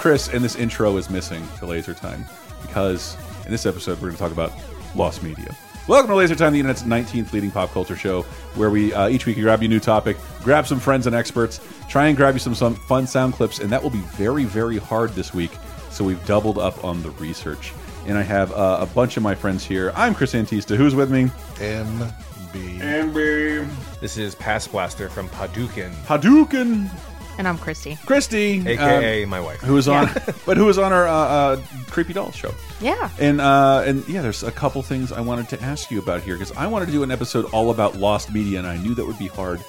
Chris, and this intro is missing to Laser Time because in this episode we're going to talk about lost media. Welcome to Laser Time, the internet's 19th leading pop culture show, where we uh, each week grab you a new topic, grab some friends and experts, try and grab you some some fun sound clips, and that will be very very hard this week. So we've doubled up on the research, and I have uh, a bunch of my friends here. I'm Chris Antista. Who's with me? MB. Amber This is Pass Blaster from Paducah, Hadouken, And I'm Christy. Christy, aka um, my wife. who was on, but who was on our uh, uh, creepy dolls show. Yeah. And uh, and yeah, there's a couple things I wanted to ask you about here because I wanted to do an episode all about lost media, and I knew that would be hard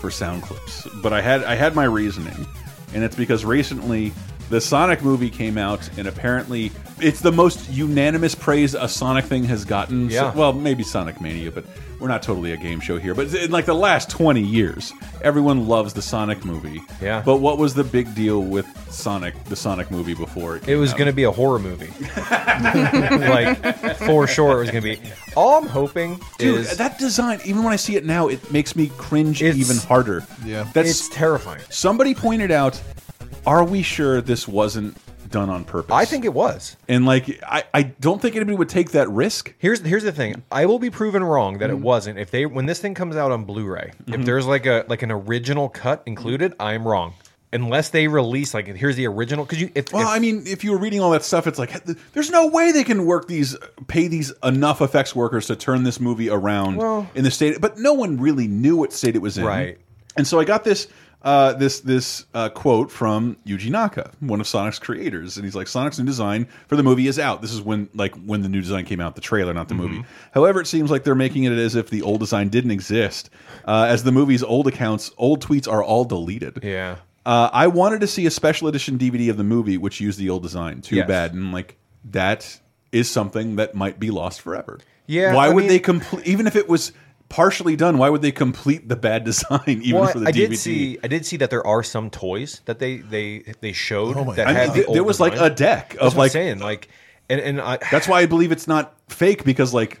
for sound clips. But I had I had my reasoning, and it's because recently the Sonic movie came out, and apparently it's the most unanimous praise a Sonic thing has gotten. So- Yeah. well, maybe Sonic Mania, but we're not totally a game show here. But in like the last 20 years, everyone loves the Sonic movie. Yeah. But what was the big deal with Sonic, the Sonic movie before it? It was going to be a horror movie. like, for sure, it was going to be. All I'm hoping Dude, is. that design, even when I see it now, it makes me cringe even harder. Yeah. That's it's terrifying. somebody pointed out, are we sure this wasn't done on purpose? I think it was. And like I, I don't think anybody would take that risk. Here's here's the thing. I will be proven wrong that it Mm-hmm. wasn't. If they when this thing comes out on Blu-ray, if there's like a like an original cut included, I'm wrong. Unless they release like here's the original because you if, Well, if- I mean, if you were reading all that stuff, it's like there's no way they can work these, pay these enough effects workers to turn this movie around Well- in the state. But no one really knew what state it was in, Right. And so I got this, uh, this, this uh, quote from Yuji Naka, one of Sonic's creators, and he's like, "Sonic's new design for the movie is out. This is when, like, when the new design came out, the trailer, not the Mm-hmm. movie. However, it seems like they're making it as if the old design didn't exist, uh, as the movie's old accounts, old tweets are all deleted. yeah. Uh, I wanted to see a special edition DVD of the movie, which used the old design. Too Yes. bad, and like that is something that might be lost forever. Yeah, Why I would mean- they complete? Even if it was partially done, why would they complete the bad design even Well, for the I DVD? did see I did see that there are some toys that they they they showed Oh my that I had mean, the old there was like a deck That's of what I'm like. saying like and and I That's why I believe it's not fake because like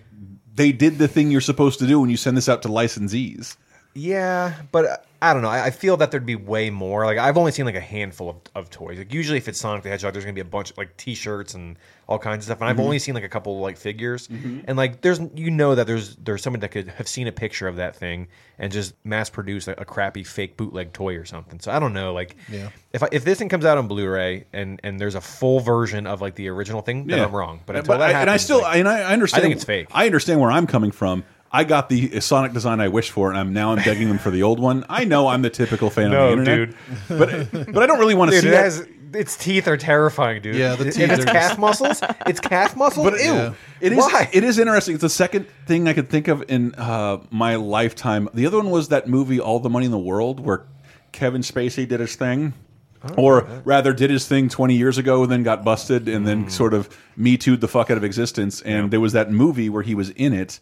they did the thing you're supposed to do when you send this out to licensees. Yeah, but uh, I don't know. I, I feel that there'd be way more. Like I've only seen like a handful of, of toys. Like usually, if it's Sonic the Hedgehog, there's gonna be a bunch of like T-shirts and all kinds of stuff. And Mm-hmm. I've only seen like a couple like figures. And like there's you know that there's there's someone that could have seen a picture of that thing and just mass produce a, a crappy fake bootleg toy or something. So I don't know. Like Yeah. if I, if this thing comes out on Blu-ray and and there's a full version of like the original thing, then I'm wrong. But until that I, happens, and I still, like, and I I understand. I think it's fake. I understand where I'm coming from. I got the Sonic design I wished for, and I'm now I'm begging them for the old one. I know I'm the typical fan No, of the internet, but but I don't really want to see it that. has its teeth are terrifying, dude. Yeah, the And teeth its calf muscles. It's calf muscles. But Ew. yeah. It is. Why? It is interesting. It's the second thing I could think of in uh, my lifetime. The other one was that movie, All the Money in the World, where Kevin Spacey did his thing. or rather, did his thing 20 years ago, and then got busted, and then sort of me too'd the fuck out of existence. And there was that movie where he was in it,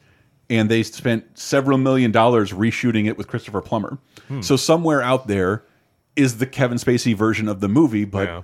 and they spent several million dollars reshooting it with Christopher Plummer. Hmm. So somewhere out there is the Kevin Spacey version of the movie, but Yeah.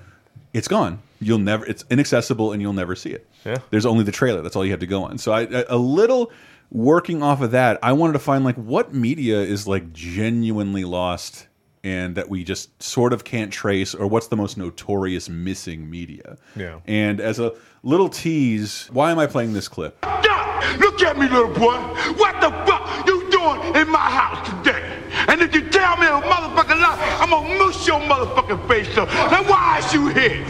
it's gone. You'll never. It's inaccessible, and you'll never see it. Yeah. There's only the trailer. That's all you have to go on. So I a- a little working off of that. I wanted to find like what media is like genuinely lost and that we just sort of can't trace, or what's the most notorious missing media. Yeah. And as a little tease, why am I playing this clip? Doc, look at me, little boy. What the fuck you doing in my house today? And if you tell me a motherfucking lie, I'm gonna mush your motherfucking face up. Then why is you here?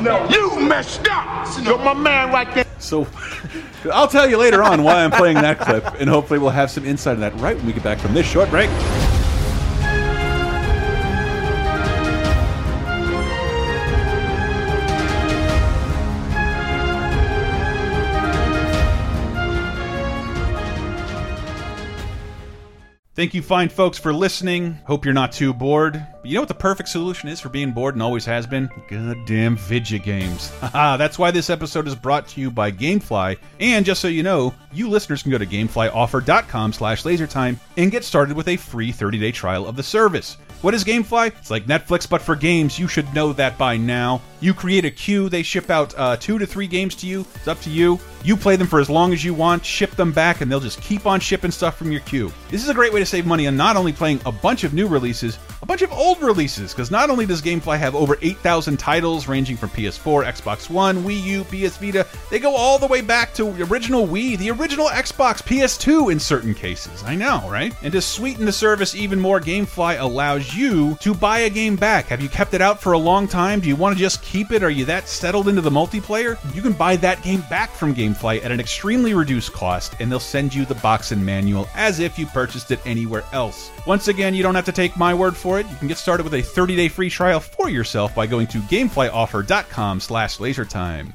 No. You messed up. You're my man right there. So I'll tell you later on why I'm playing that clip, and hopefully we'll have some insight on that right when we get back from this short break. Thank you, fine folks, for listening. Hope you're not too bored. But you know what the perfect solution is for being bored and always has been? Goddamn video games. Haha, that's why this episode is brought to you by Gamefly. And just so you know, you listeners can go to gameflyoffer.com slash lasertime and get started with a free 30-day trial of the service. What is Gamefly? It's like Netflix, but for games. You should know that by now. You create a queue, they ship out uh, two to three games to you. It's up to you. You play them for as long as you want, ship them back, and they'll just keep on shipping stuff from your queue. This is a great way to save money on not only playing a bunch of new releases, a bunch of old releases, because not only does Gamefly have over 8,000 titles ranging from PS4, Xbox One, Wii U, PS Vita, they go all the way back to original Wii, the original Xbox, PS2 in certain cases. I know, right? And to sweeten the service even more, Gamefly allows you to buy a game back. Have you kept it out for a long time? Do you want to just keep it? Are you that settled into the multiplayer? You can buy that game back from Gamefly at an extremely reduced cost, and they'll send you the box and manual as if you purchased it anywhere else. Once again, you don't have to take my word for it. You can get started with a 30-day free trial for yourself by going to gameflyoffer.com slash lasertime.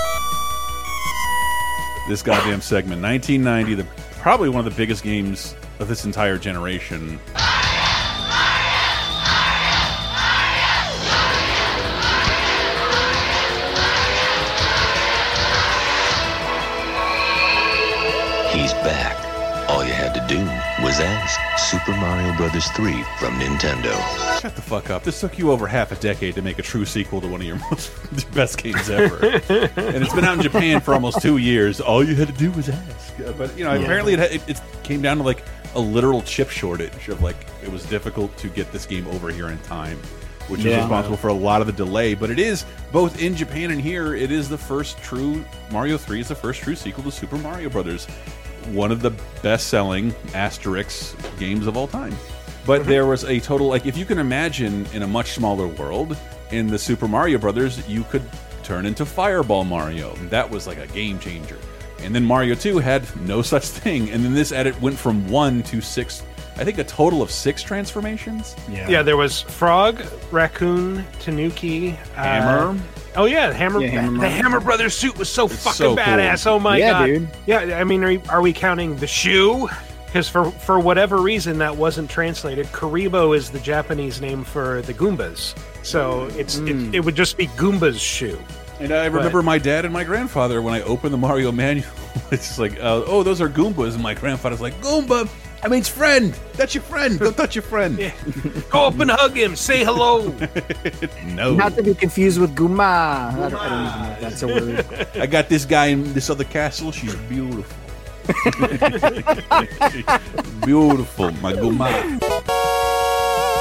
This goddamn segment, 1990, the probably one of the biggest games of this entire generation. He's back. Was ask Super Mario Brothers 3 from Nintendo. Shut the fuck up. This took you over half a decade to make a true sequel to one of your most best games ever. and it's been out in Japan for almost two years. All you had to do was ask. Uh, But, you know, apparently it, it, it came down to like a literal chip shortage of like, it was difficult to get this game over here in time. Which is Yeah. responsible for a lot of the delay, but it is both in Japan and here. It is the first true Mario Three is the first true sequel to Super Mario Brothers, one of the best-selling Asterix games of all time. But there was a total like if you can imagine in a much smaller world in the Super Mario Brothers, you could turn into Fireball Mario. That was like a game changer. And then Mario 2 had no such thing. And then this edit went from 1 to 6 I think a total of 6 transformations. Yeah. Yeah, there was Frog, Raccoon, Tanuki, uh, Hammer. Oh yeah, Hammer. Yeah, Hammer the Hammer Brothers suit was so fucking so cool. badass. Oh my Yeah, god, dude. Yeah, I mean, are, are we counting the shoe? Because for for whatever reason that wasn't translated, Kuribo is the Japanese name for the Goombas. So it's it, it would just be Goomba's shoe. And I remember my dad and my grandfather when I opened the Mario manual. It's like, uh, oh, those are Goombas, and my grandfather's like, Goomba. I mean, it's friend. That's your friend. Don't touch your friend. Go up and hug him. Say hello. No. Not to be confused with Guma. I don't, I don't even know if that's a word. I got this guy in this other castle. She's beautiful. beautiful, my guma.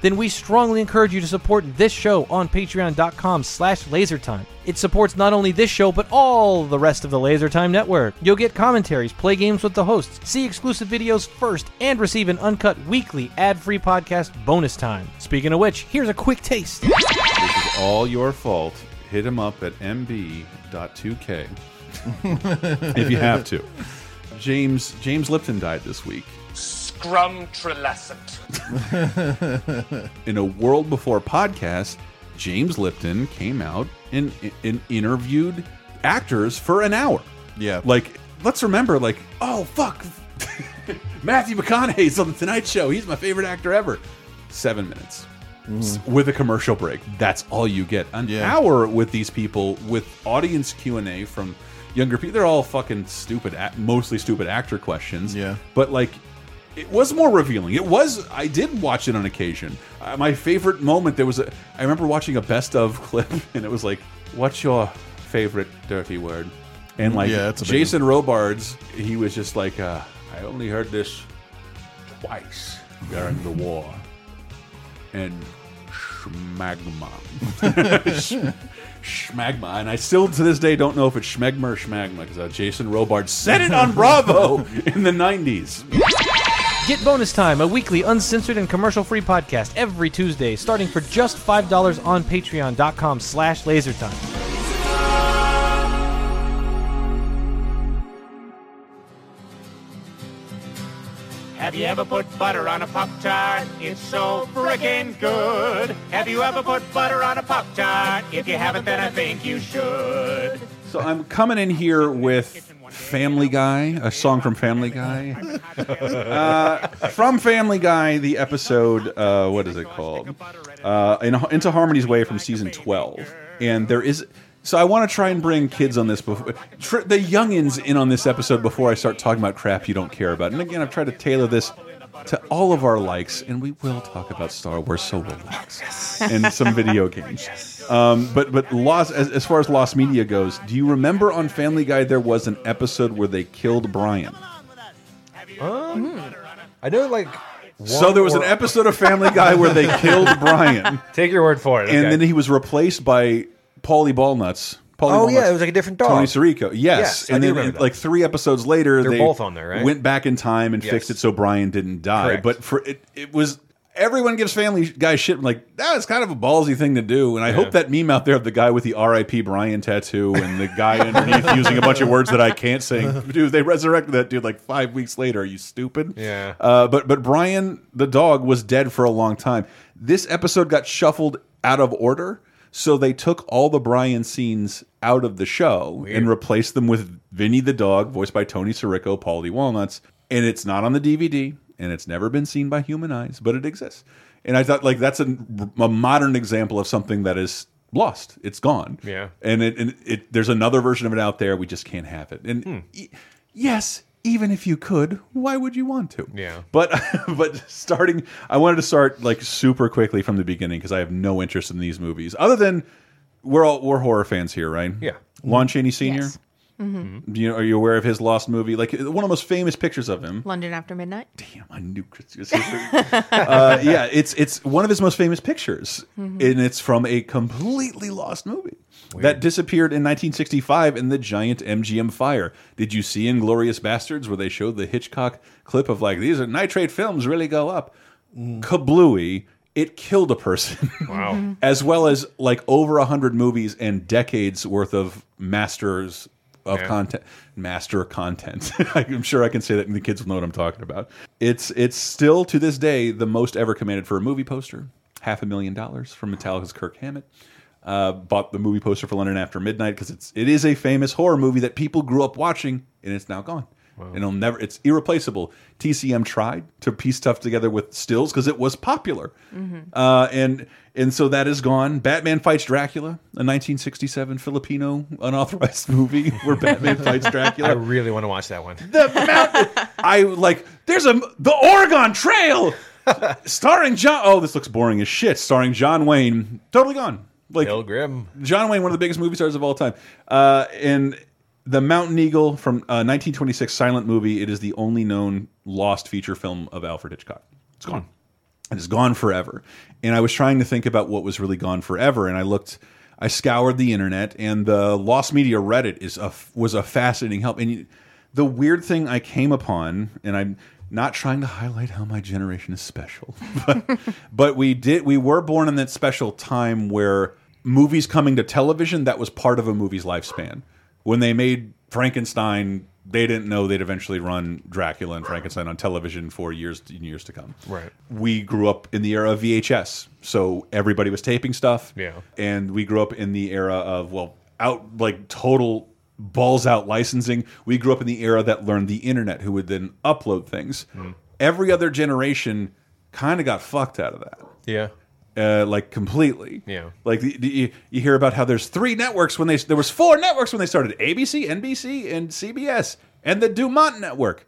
Then we strongly encourage you to support this show on patreon.com slash lasertime. It supports not only this show, but all the rest of the LaserTime network. You'll get commentaries, play games with the hosts, see exclusive videos first, and receive an uncut weekly ad-free podcast bonus time. Speaking of which, here's a quick taste. This is all your fault. Hit him up at mb.2k if you have to. James James Lipton died this week. Scrum Trelescent. In a world before podcast, James Lipton came out and, and interviewed actors for an hour. Yeah. Like, let's remember, like, oh fuck, Matthew McConaughey's on the Tonight Show. He's my favorite actor ever. Seven minutes. S- mm-hmm. With a commercial break, that's all you get. An Yeah. hour with these people, with audience Q and A from younger people. They're all fucking stupid, mostly stupid actor questions. Yeah. but like it was more revealing. It was. I did watch it on occasion. Uh, my favorite moment there was a. I remember watching a best of clip, and it was like, "What's your favorite dirty word?" And like Yeah, Jason Robards, he was just like, uh, "I only heard this twice during the war," and schmagma, schmagma, and I still to this day don't know if it's schmegma or schmagma because uh, Jason Robards said it on Bravo in the '90s. Get Bonus Time, a weekly uncensored and commercial-free podcast every Tuesday, starting for just $5 on patreon.com slash lasertime. Have you ever put butter on a Pop Tart? It's so frickin' good. Have you ever put butter on a Pop Tart? If you haven't, then I think you should. So I'm coming in here with Family Guy, a song from Family Guy. Uh, from Family Guy, the episode, uh, what is it called? Uh, in, Into Harmony's Way from season 12. And there is. So I want to try and bring kids on this before the youngins in on this episode before I start talking about crap you don't care about. And again, I've tried to tailor this to all of our likes, and we will talk about Star Wars. So relax and some video games. Um, but but lost as, as far as lost media goes, do you remember on Family Guy there was an episode where they killed Brian? I know, like. So there was an episode of Family Guy where they killed Brian, Take your word for it. and okay. then he was replaced by Paulie Ballnuts. Oh, yeah, it was like a different dog. Tony Sirico, yes, Yes, and then like three episodes later, They're they both on there, right? Went back in time and Yes. fixed it so Brian didn't die. Correct. But for it, it was everyone gives Family Guy shit. Like that was kind of a ballsy thing to do, and I hope that meme out there of the guy with the R.I.P. Brian tattoo and the guy underneath using a bunch of words that I can't say. Dude, they resurrected that dude like five weeks later. Are you stupid? Yeah. Uh, but but Brian the dog was dead for a long time. This episode got shuffled out of order, so they took all the Brian scenes out of the show and replaced them with Vinny the dog, voiced by Tony Sirico, Paulie Walnuts, and it's not on the DVD and it's never been seen by human eyes, but it exists. And I thought like that's a, a modern example of something that is lost. It's gone. Yeah. And it, and it there's another version of it out there. We just can't have it. And Hmm. yes, even if you could, why would you want to? Yeah. But but starting, I wanted to start like super quickly from the beginning because I have no interest in these movies other than we're all we're horror fans here, right? Yeah. Lon Chaney Senior. Yes. Do you are you aware of his lost movie? Like one of the most famous pictures of him. London After Midnight. Damn, I knew Chris was uh, yeah, it's it's one of his most famous pictures, and it's from a completely lost movie that disappeared in 1965 in the giant MGM fire. Did you see Inglourious Basterds where they showed the Hitchcock clip of like these are nitrate films really go up? Mm. Kablooey! It killed a person. Wow. as well as like over a hundred movies and decades worth of masters of Yeah. content master content i'm sure i can say that and the kids will know what i'm talking about it's it's still to this day the most ever commanded for a movie poster half a million dollars from metallica's kirk hammett uh, bought the movie poster for london after midnight because it's it is a famous horror movie that people grew up watching and it's now gone and it'll never it's irreplaceable tcm tried to piece stuff together with stills because it was popular uh, and and so that is gone. Batman fights Dracula, a 1967 Filipino unauthorized movie where Batman fights Dracula. I really want to watch that one. the mountain. I like. There's a the Oregon Trail, starring John. Oh, this looks boring as shit. Starring John Wayne. Totally gone. Like Bill Grimm. John Wayne, one of the biggest movie stars of all time. Uh, and the Mountain Eagle from uh, 1926 silent movie. It is the only known lost feature film of Alfred Hitchcock. It's gone. It is gone forever. And I was trying to think about what was really gone forever, and I looked. I scoured the internet, and the lost media Reddit is a was a fascinating help. And you, the weird thing I came upon, and I'm not trying to highlight how my generation is special, but, but we did we were born in that special time where movies coming to television that was part of a movie's lifespan. When they made Frankenstein, they didn't know they'd eventually run Dracula and Frankenstein on television for years and years to come. Right. We grew up in the era of VHS, so everybody was taping stuff. Yeah. And we grew up in the era of well, out like total balls out licensing. We grew up in the era that learned the internet, who would then upload things. Hmm. Every other generation kind of got fucked out of that Yeah. Uh, like completely. Yeah. Like the, the, you, you hear about how there's three networks when they there was four networks when they started ABC, NBC, and CBS, and the Dumont network.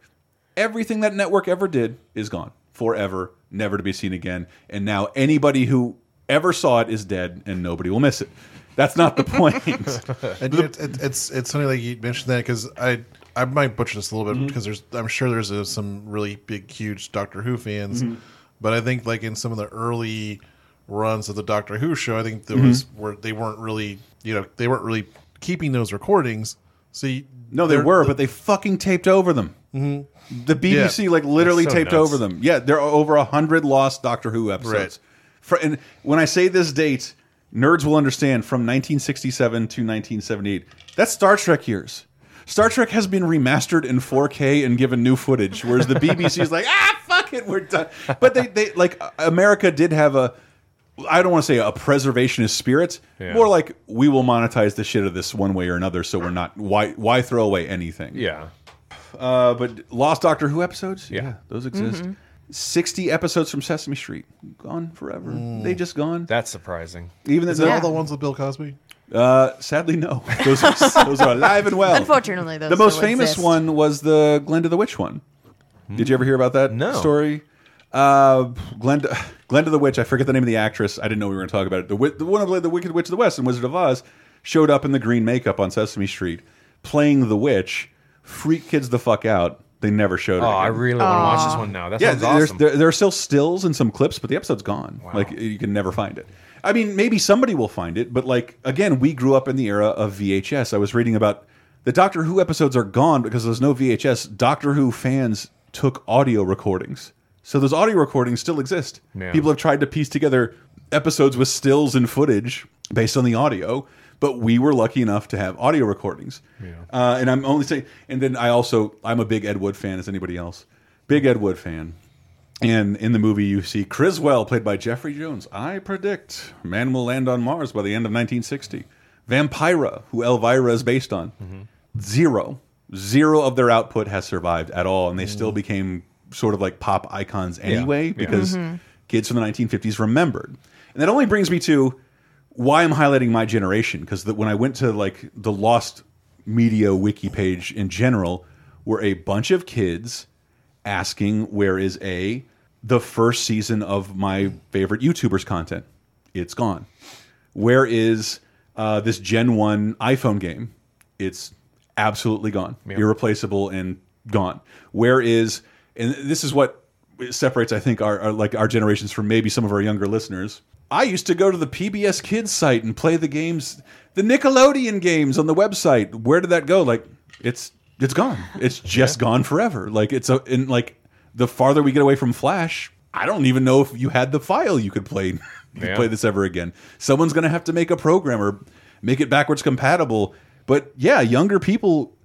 everything that network ever did is gone forever, never to be seen again. And now anybody who ever saw it is dead, and nobody will miss it. That's not the point. And it, it, it's it's funny that you mentioned that because I I might butcher this a little bit Mm-hmm. because there's I'm sure there's uh some really big huge Doctor Who fans, Mm-hmm. but I think like in some of the early runs of the Doctor Who show, I think there Mm-hmm. was where they weren't really you know they weren't really keeping those recordings. So you, No, they they're- were, but they fucking taped over them. The BBC Yeah. like literally so taped nuts. over them. Yeah, there are over a hundred lost Doctor Who episodes. Right. For, and when I say this date, nerds will understand from 1967 to 1978. That's Star Trek years. Star Trek has been remastered in 4K and given new footage, whereas the BBC is like, ah, fuck it, we're done. But they, they like America did have a, I don't want to say a preservationist spirit, Yeah. more like we will monetize the shit of this one way or another, so we're not why why throw away anything. Yeah. Uh, but Lost Doctor Who episodes, Yeah. those exist. Mm-hmm. Sixty episodes from Sesame Street, gone forever. Mm. They just gone. That's surprising. Even Is the, it all the ones with Bill Cosby? uh, sadly, no. Those are, those are alive and well. Unfortunately, those the most still famous exist. one was the Glenda the Witch one. Did you ever hear about that No. story? Uh, Glenda, Glenda the Witch. I forget the name of the actress. I didn't know we were going to talk about it. The, wi- the one who played the Wicked Witch of the West and Wizard of Oz showed up in the green makeup on Sesame Street, playing the witch. Freak kids the fuck out. They never showed it. Oh, I again. really want to watch this one now. That Yeah, sounds there's, awesome. there, there are still stills and some clips, but the episode's gone. Like you can never find it. I mean, maybe somebody will find it, but like again, we grew up in the era of VHS. I was reading about the Doctor Who episodes are gone because there's no VHS. Doctor Who fans took audio recordings, so those audio recordings still exist. Yeah. People have tried to piece together episodes with stills and footage based on the audio. But we were lucky enough to have audio recordings, uh, and I'm only saying. And then I also I'm a big Ed Wood fan, as anybody else. Big Ed Wood fan. And in the movie, you see Criswell, played by Jeffrey Jones. I predict man will land on Mars by the end of 1960. Vampira, who Elvira is based on, zero, zero of their output has survived at all, and they still became sort of like pop icons anyway Yeah. because kids from the 1950s remembered. And that only brings me to why I'm highlighting my generation because when I went to like the Lost Media wiki page in general, were a bunch of kids asking where is a the first season of my favorite YouTubers content. It's gone. Where is uh, this Gen One iPhone game? It's absolutely gone, irreplaceable and gone. Where is and this is what separates, I think, our, our like our generations from maybe some of our younger listeners. I used to go to the PBS Kids site and play the games, the Nickelodeon games on the website. Where did that go? Like it's it's gone. It's just gone forever. Like it's a and like the farther we get away from Flash, I don't even know if you had the file you could play you could Yeah. play this ever again. Someone's going to have to make a program or make it backwards compatible. But yeah, younger people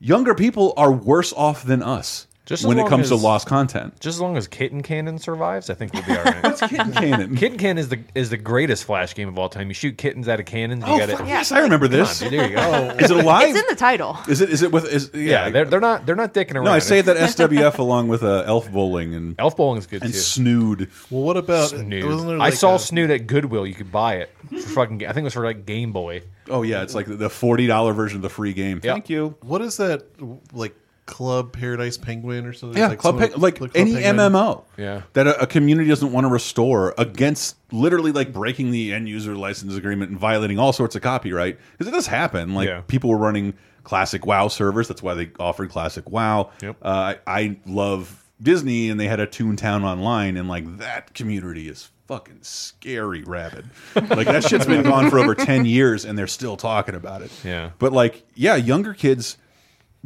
younger people are worse off than us Just when it long comes to lost content. Just as long as Kitten Cannon survives, I think we'll be all right. What's Kitten Cannon. Kitten Cannon is the is the greatest Flash game of all time. You shoot kittens out of cannons. You Oh, got fuck it. yes, I remember this. There you go. Is it alive? It's in the title. Is it? Is it with? Is, yeah, yeah, they're, they're not they're not dicking around. no, I say that SWF along with uh, Elf Bowling and Elf Bowling is good and too. Snood. Well, what about Snood. wasn't there I saw a- Snood at Goodwill. You could buy it for fucking. I think it was for like Game Boy. Oh yeah, it's like the forty dollar version of the free game. Yeah. Thank you. What is that like Club Paradise Penguin or something? Yeah, like Club some- like Club any Penguin? MMO. Yeah. that a, a community doesn't want to restore against literally like breaking the end user license agreement and violating all sorts of copyright because it does happen. Like Yeah. people were running classic WoW servers. That's why they offered classic WoW. Yep. Uh, I, I love Disney, and they had a Toontown Online, and like that community is fucking scary rabid. like that shit's been gone for over ten years, and they're still talking about it. Yeah. But like, yeah, younger kids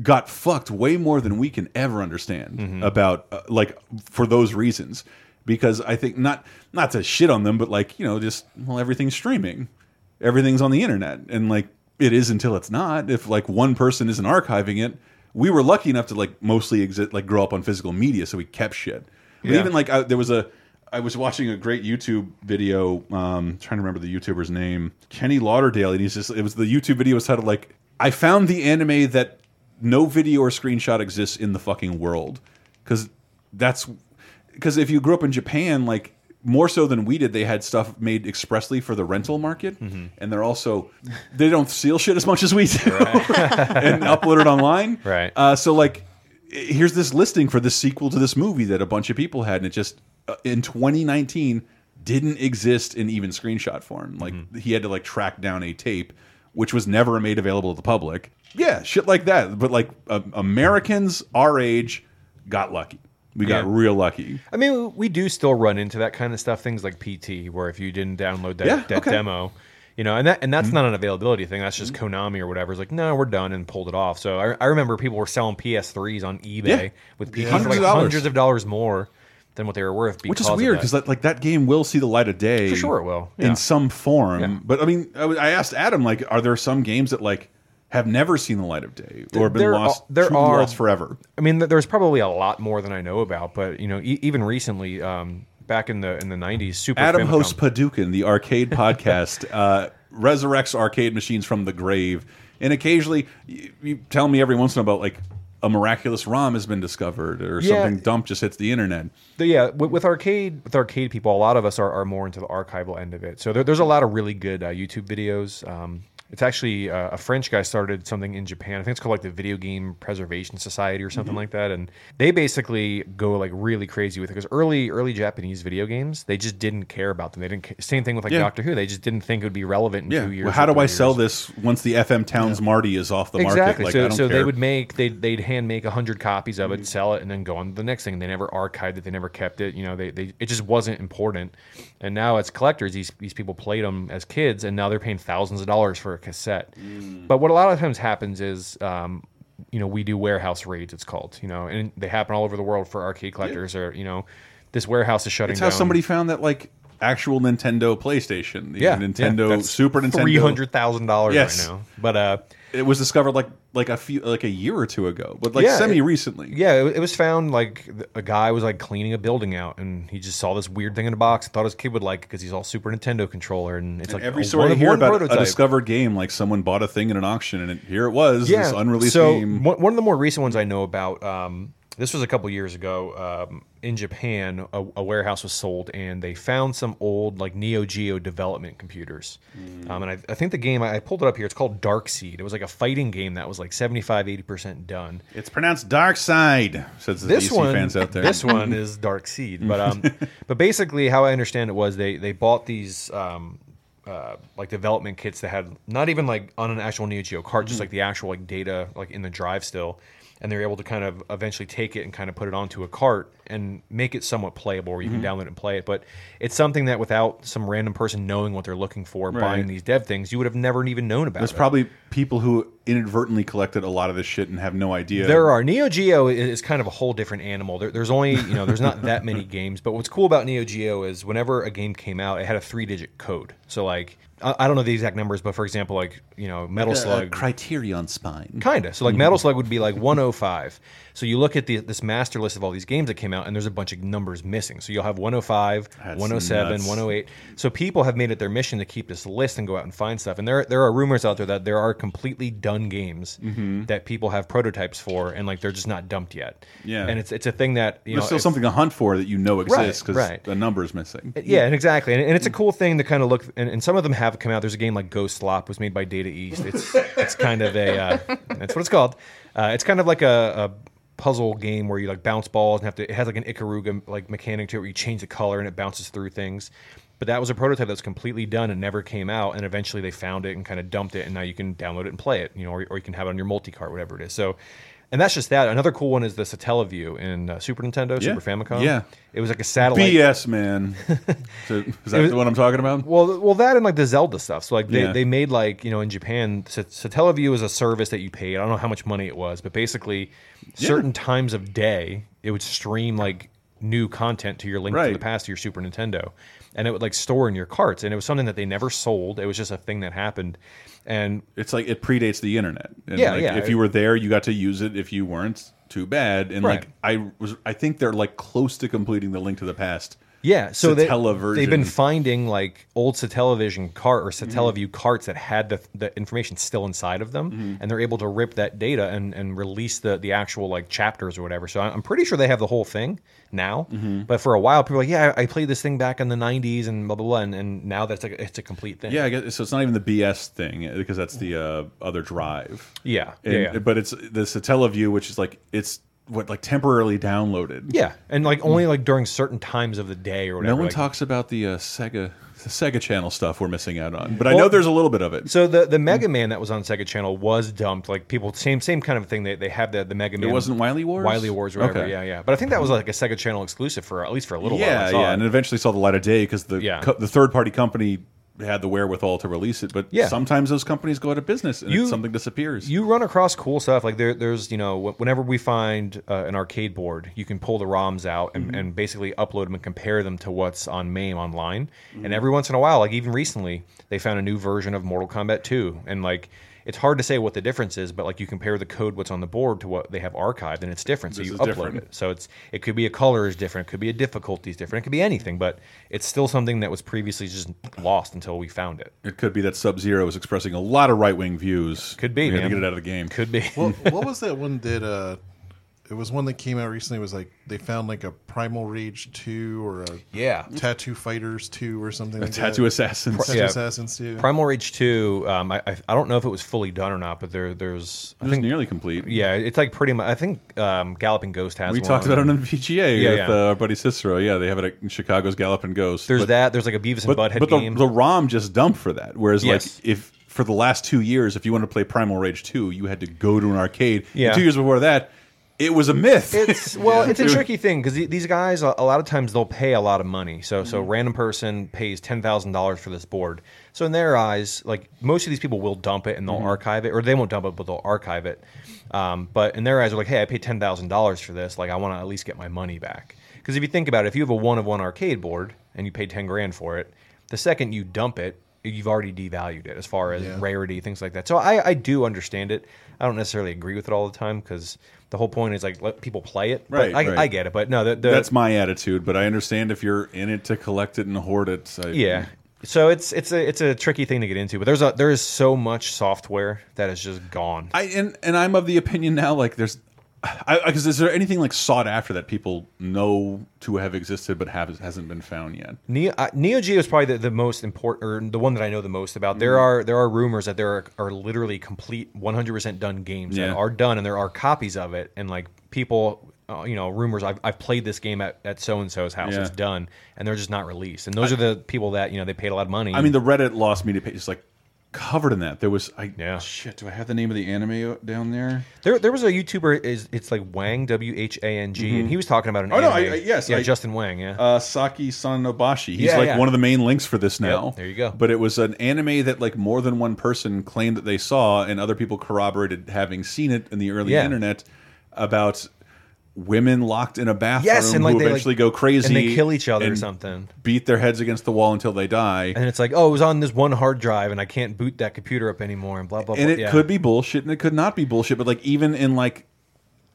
got fucked way more than we can ever understand Mm-hmm. about uh, like for those reasons because i think not not to shit on them but like you know just well everything's streaming everything's on the internet and like it is until it's not if like one person isn't archiving it we were lucky enough to like mostly exist like grow up on physical media so we kept shit but Yeah. even like I, there was a I was watching a great YouTube video. Um, trying to remember the YouTuber's name, Kenny Lauderdale, and he's just. It was the YouTube video was titled like, "I found the anime that no video or screenshot exists in the fucking world," because that's because if you grew up in Japan, like more so than we did, they had stuff made expressly for the rental market, Mm-hmm. and they're also they don't steal shit as much as we do and upload it online. Right. Uh, so like here's this listing for the sequel to this movie that a bunch of people had, and it just uh, in 2019 didn't exist in even screenshot form. Like he had to like track down a tape, which was never made available to the public. Yeah, shit like that. But like uh, Americans our age got lucky. We got Yeah. real lucky. I mean, we do still run into that kind of stuff. Things like PT, where if you didn't download that, Yeah, that okay. demo, you know, and that and that's Mm-hmm. not an availability thing. That's just Konami or whatever. It's like, no, we're done and pulled it off. So I, I remember people were selling PS3s on eBay Yeah. with PT Hundreds for like of dollars. hundreds of dollars more than what they were worth. Which is because of weird that. because like that game will see the light of day. For sure it will, in some form. Yeah. But I mean, I, I asked Adam like, are there some games that like have never seen the light of day or been There lost? are- there are- lost forever. I mean, there's probably a lot more than I know about, but you know, e even recently, um, back in the in the '90s, Super Adam Famicom- hosts Paducah, the arcade podcast, uh, resurrects arcade machines from the grave, and occasionally you, you tell me every once in a while about like a miraculous ROM has been discovered or Yeah. something dump just hits the internet. The- yeah, with, with arcade with arcade people, a lot of us are, are more into the archival end of it. So there, there's a lot of really good uh, YouTube videos. Um, it's actually uh, a French guy started something in Japan. I think it's called like the Video Game Preservation Society or something Mhm. like that. And they basically go like really crazy with it because early early Japanese video games they just didn't care about them. They didn't. Same thing with like Yeah. Doctor Who. They just didn't think it would be relevant in Yeah. two years. Well, how do I three sell this once the FM Towns Marty is off the exactly. market? Like, I so so they would make they'd, they'd hand make hundred copies of it, Mm-hmm. sell it, and then go on to the next thing. They never archived it. They never kept it. You know, they, they it just wasn't important. And now as collectors, these these people played them as kids, and now they're paying thousands of dollars for a cassette. Mm. But what a lot of times happens is. Um, you know, we do warehouse raids. It's called. You know, and they happen all over the world for arcade collectors. Or you know, this warehouse is shutting It's how down. somebody found that like actual Nintendo PlayStation, the yeah, Nintendo yeah, Super Nintendo, three hundred thousand dollars Yes. right now. But uh, it was discovered like like a few like a year or two ago, but like Yeah, semi recently. Yeah, it, it was found like th- a guy was like cleaning a building out, and he just saw this weird thing in a box. and Thought his kid would like it because he's all Super Nintendo controller, and it's like Every a story one you of hear one about prototype. a discovered game, like someone bought a thing in an auction, and it, here it was, this unreleased so game. One, one of the more recent ones I know about. Um, this was a couple years ago. Um, in Japan, a, a warehouse was sold, and they found some old like Neo Geo development computers. Mm. Um, and I, I think the game I, I pulled it up here. It's called Dark Seed. It was like a fighting game that was like 75 80 percent done. It's pronounced Dark Side. The this DC one, fans out there. This one is Dark Seed, but um, but basically how I understand it was they they bought these um, uh, like development kits that had not even like on an actual Neo Geo cart, just Mhm. like the actual like data like in the drive still, and they're able to kind of eventually take it and kind of put it onto a cart and make it somewhat playable, where you Mhm. can download it and play it. But it's something that without some random person knowing what they're looking for, Right. buying these dev things, you would have never even known about. There's it. probably people who inadvertently collected a lot of this shit and have no idea. There are Neo Geo is is kind of a whole different animal. There, there's only you know there's not that many games, but what's cool about Neo Geo is whenever a game came out, it had a three digit code. So like I, I don't know the exact numbers, but for example, like you know Metal Like a- a Slug, Criterion spine. Kinda. So like Mhm. Metal Slug would be like 105. So you look at the, this master list of all these games that came out, and there's a bunch of numbers missing. So you'll have 105, That's 107, nuts. 108. So people have made it their mission to keep this list and go out and find stuff. And there there are rumors out there that there are completely done games Mhm. that people have prototypes for, and like they're just not dumped yet. Yeah. And it's it's a thing that you There's know still if- something to hunt for that you know exists because right. the number is missing. yeah, and exactly, and, and it's a cool thing to kind of look. And, and some of them have come out. There's a game like Ghostlop was made by Data East. It's it's kind of a uh, that's what it's called. Uh, it's kind of like a, a puzzle game where you like bounce balls and have to. It has like an Ikaruga like mechanic to it where you change the color and it bounces through things. But that was a prototype that's completely done and never came out. And eventually they found it and kind of dumped it, and now you can download it and play it. You know, or, or you can have it on your multi cart, whatever it is. So. And that's just that. Another cool one is the Satellaview in uh, Super Nintendo, Yeah. Super Famicom. Yeah. it was like a satellite. BS, man. So, is that was- the one I'm talking about? Well, well, that and like the Zelda stuff. So like they, Yeah. they made like you know in Japan, Sa- Satellaview is a service that you paid. I don't know how much money it was, but basically, Yeah. certain times of day it would stream like new content to your link to the past to your Super Nintendo, and it would like store in your carts. And it was something that they never sold. It was just a thing that happened, and It's like it predates the internet. And Yeah, like, yeah. If you were there, you got to use it. If you weren't, too bad. And Right. like I was, I think they're like close to completing the Link to the Past. Yeah, so they, they've been finding like old Satellavision cart or Mm-hmm. Satellaview carts that had the, the information still inside of them, Mm-hmm. and they're able to rip that data and, and release the, the actual like chapters or whatever. So I'm pretty sure they have the whole thing now. Mm-hmm. But for a while, people were like, yeah, I I played this thing back in the '90s and blah blah blah, and, and now that's like it's a complete thing. Yeah, I guess so. It's not even the BS thing uh, because that's the uh, other drive. Yeah, And- yeah, yeah. But it's the Satellaview, which is like it's what like temporarily downloaded. Yeah, and like only like during certain times of the day or whatever. No one like- talks about the uh, Sega Sega Channel stuff we're missing out on, but I know there's a little bit of it. So the the Mega Man that was on Sega Channel was dumped. Like people, same same kind of thing. They they have the the Mega Man. wasn't Wily Wars? Wily Wars, whatever. Okay. Yeah, yeah. But I think that was like a Sega Channel exclusive for at least for a little while. Yeah, yeah, and it eventually saw the light of day because the Yeah. the third party company had the wherewithal to release it. But Yeah. sometimes those companies go out of business and You- something disappears. You run across cool stuff like there, there's you know whenever we find uh, an arcade board, you can pull the ROMs out and, Mm-hmm. and basically upload them and compare them to what's on MAME online. Mm-hmm. And every once in a while, like even recently, they found a new version of Mortal Kombat 2, and like it's hard to say what the difference is, but like you compare the code what's on the board to what they have archived, and it's different. So This you upload different. it. So it's it could be a color is different, it could be a difficulty is different, it could be anything, but it's still something that was previously just lost until we found it. it could be that Sub Zero is expressing a lot of right wing views. Could be, We had to get it out of the game. Could be. what, what was that one that uh it was one that came out recently it was like they found like a primal rage 2 or a Yeah. tattoo fighters 2 or something like Tattoo that. Assassins. tattoo Yeah. assassins 2 Primal Rage Two. Um, I, I I don't know if it was fully done or not, but there there's I It was think nearly complete. yeah, it's like pretty much. I think um, Galloping Ghost has. We one. talked about it on the VGA Yeah, with yeah. Uh, our buddy Cicero. Yeah, they have it at Chicago's Galloping Ghost. There's But- that. There's like a Beavis and but, Butthead but the, game. the ROM just dumped for that. Whereas, Yes. like, if for the last two years, if you wanted to play Primal Rage 2, you had to go to an arcade. And Yeah. two years before that, it was a myth. It's well, it's a tricky thing because these guys a a lot of times they'll pay a lot of money. So Mm-hmm. so a random person pays ten thousand dollars for this board. So in their eyes, like most of these people will dump it and they'll Mm-hmm. archive it, or they won't dump it, but they'll archive it. Um, but in their eyes, they're like, hey, I paid ten thousand dollars for this. Like I want to at least get my money back. Because if you think about it, if you have a one of one arcade board and you pay ten grand for it, the second you dump it, you've already devalued it as far as Yeah. rarity, things like that. So I, I do understand it. I don't necessarily agree with it all the time because the whole point is like let people play it. But Right, I, right. I get it, but no, the, the, That's my attitude, but I understand if you're in it to collect it and hoard it. I, yeah. So it's it's a it's a tricky thing to get into, but there's a there is so much software that is just gone. I and and I'm of the opinion now, like there's, because is there anything like sought after that people know to have existed but have hasn't been found yet? Neo, uh, Neo Geo is probably the, the most important, or the one that I know the most about. There Mm-hmm. are there are rumors that there are, are literally complete 100% done games Yeah. that are done, and there are copies of it, and like people, uh, you know, rumors. I've, I've played this game at, at so and so's house. Yeah. It's done, and they're just not released. And those are the people that you know they paid a lot of money. I mean, the Reddit lost media page is like covered in that. There was, I Yeah. shit. Do I have the name of the anime down there? There, there was a YouTuber. Is it's like Whang W H A N G, and he was talking about an. Oh, no. I- I- yes, yeah, I- Justin Whang, yeah. uh, Saki Sanobashi. He's Yeah, like yeah. one of the main links for this now. there you go. But it was an anime that like more than one person claimed that they saw, and other people corroborated having seen it in the early Yeah. internet about women locked in a bathroom Yes, and, like, who they, like- eventually go crazy and they kill each other or something. beat their heads against the wall until they die. and it's like, oh, it was on this one hard drive, and I can't boot that computer up anymore, and blah blah. and blah. it Yeah. could be bullshit and it could not be bullshit but like even in like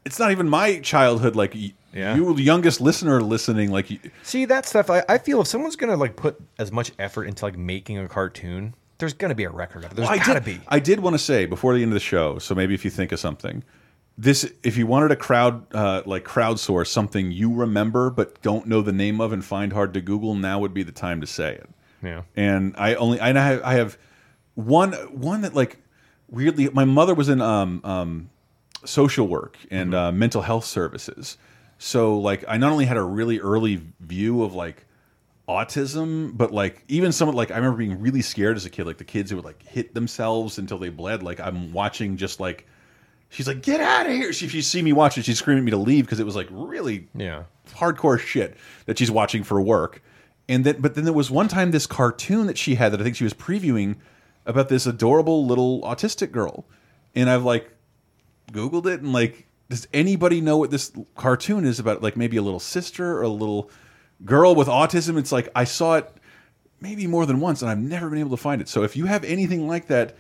it's not even my childhood like Yeah. you the youngest listener listening like See that stuff. I, I feel if someone's gonna like put as much effort into like making a cartoon, there's gonna be a record of it. There's Well, gotta did, be. I did want to say before the end of the show so maybe if you think of something this if you wanted to crowd uh, like crowdsource something you remember but don't know the name of and find hard to google now would be the time to say it. Yeah. and I only I have, I have one one that like weirdly my mother was in um um social work and uh, mental health services. So like I not only had a really early view of like autism but like even some like I remember being really scared as a kid like the kids who would like hit themselves until they bled. Like I'm watching just like she's like get out of here she, if you see me watching she's screaming at me to leave because it was like really Yeah. hardcore shit that she's watching for work. And then, but then there was one time this cartoon that she had that I think she was previewing about this adorable little autistic girl, and I've like Googled it and like, does anybody know what this cartoon is about? Like maybe a little sister or a little girl with autism. It's like I saw it maybe more than once, and I've never been able to find it. So if you have anything like that.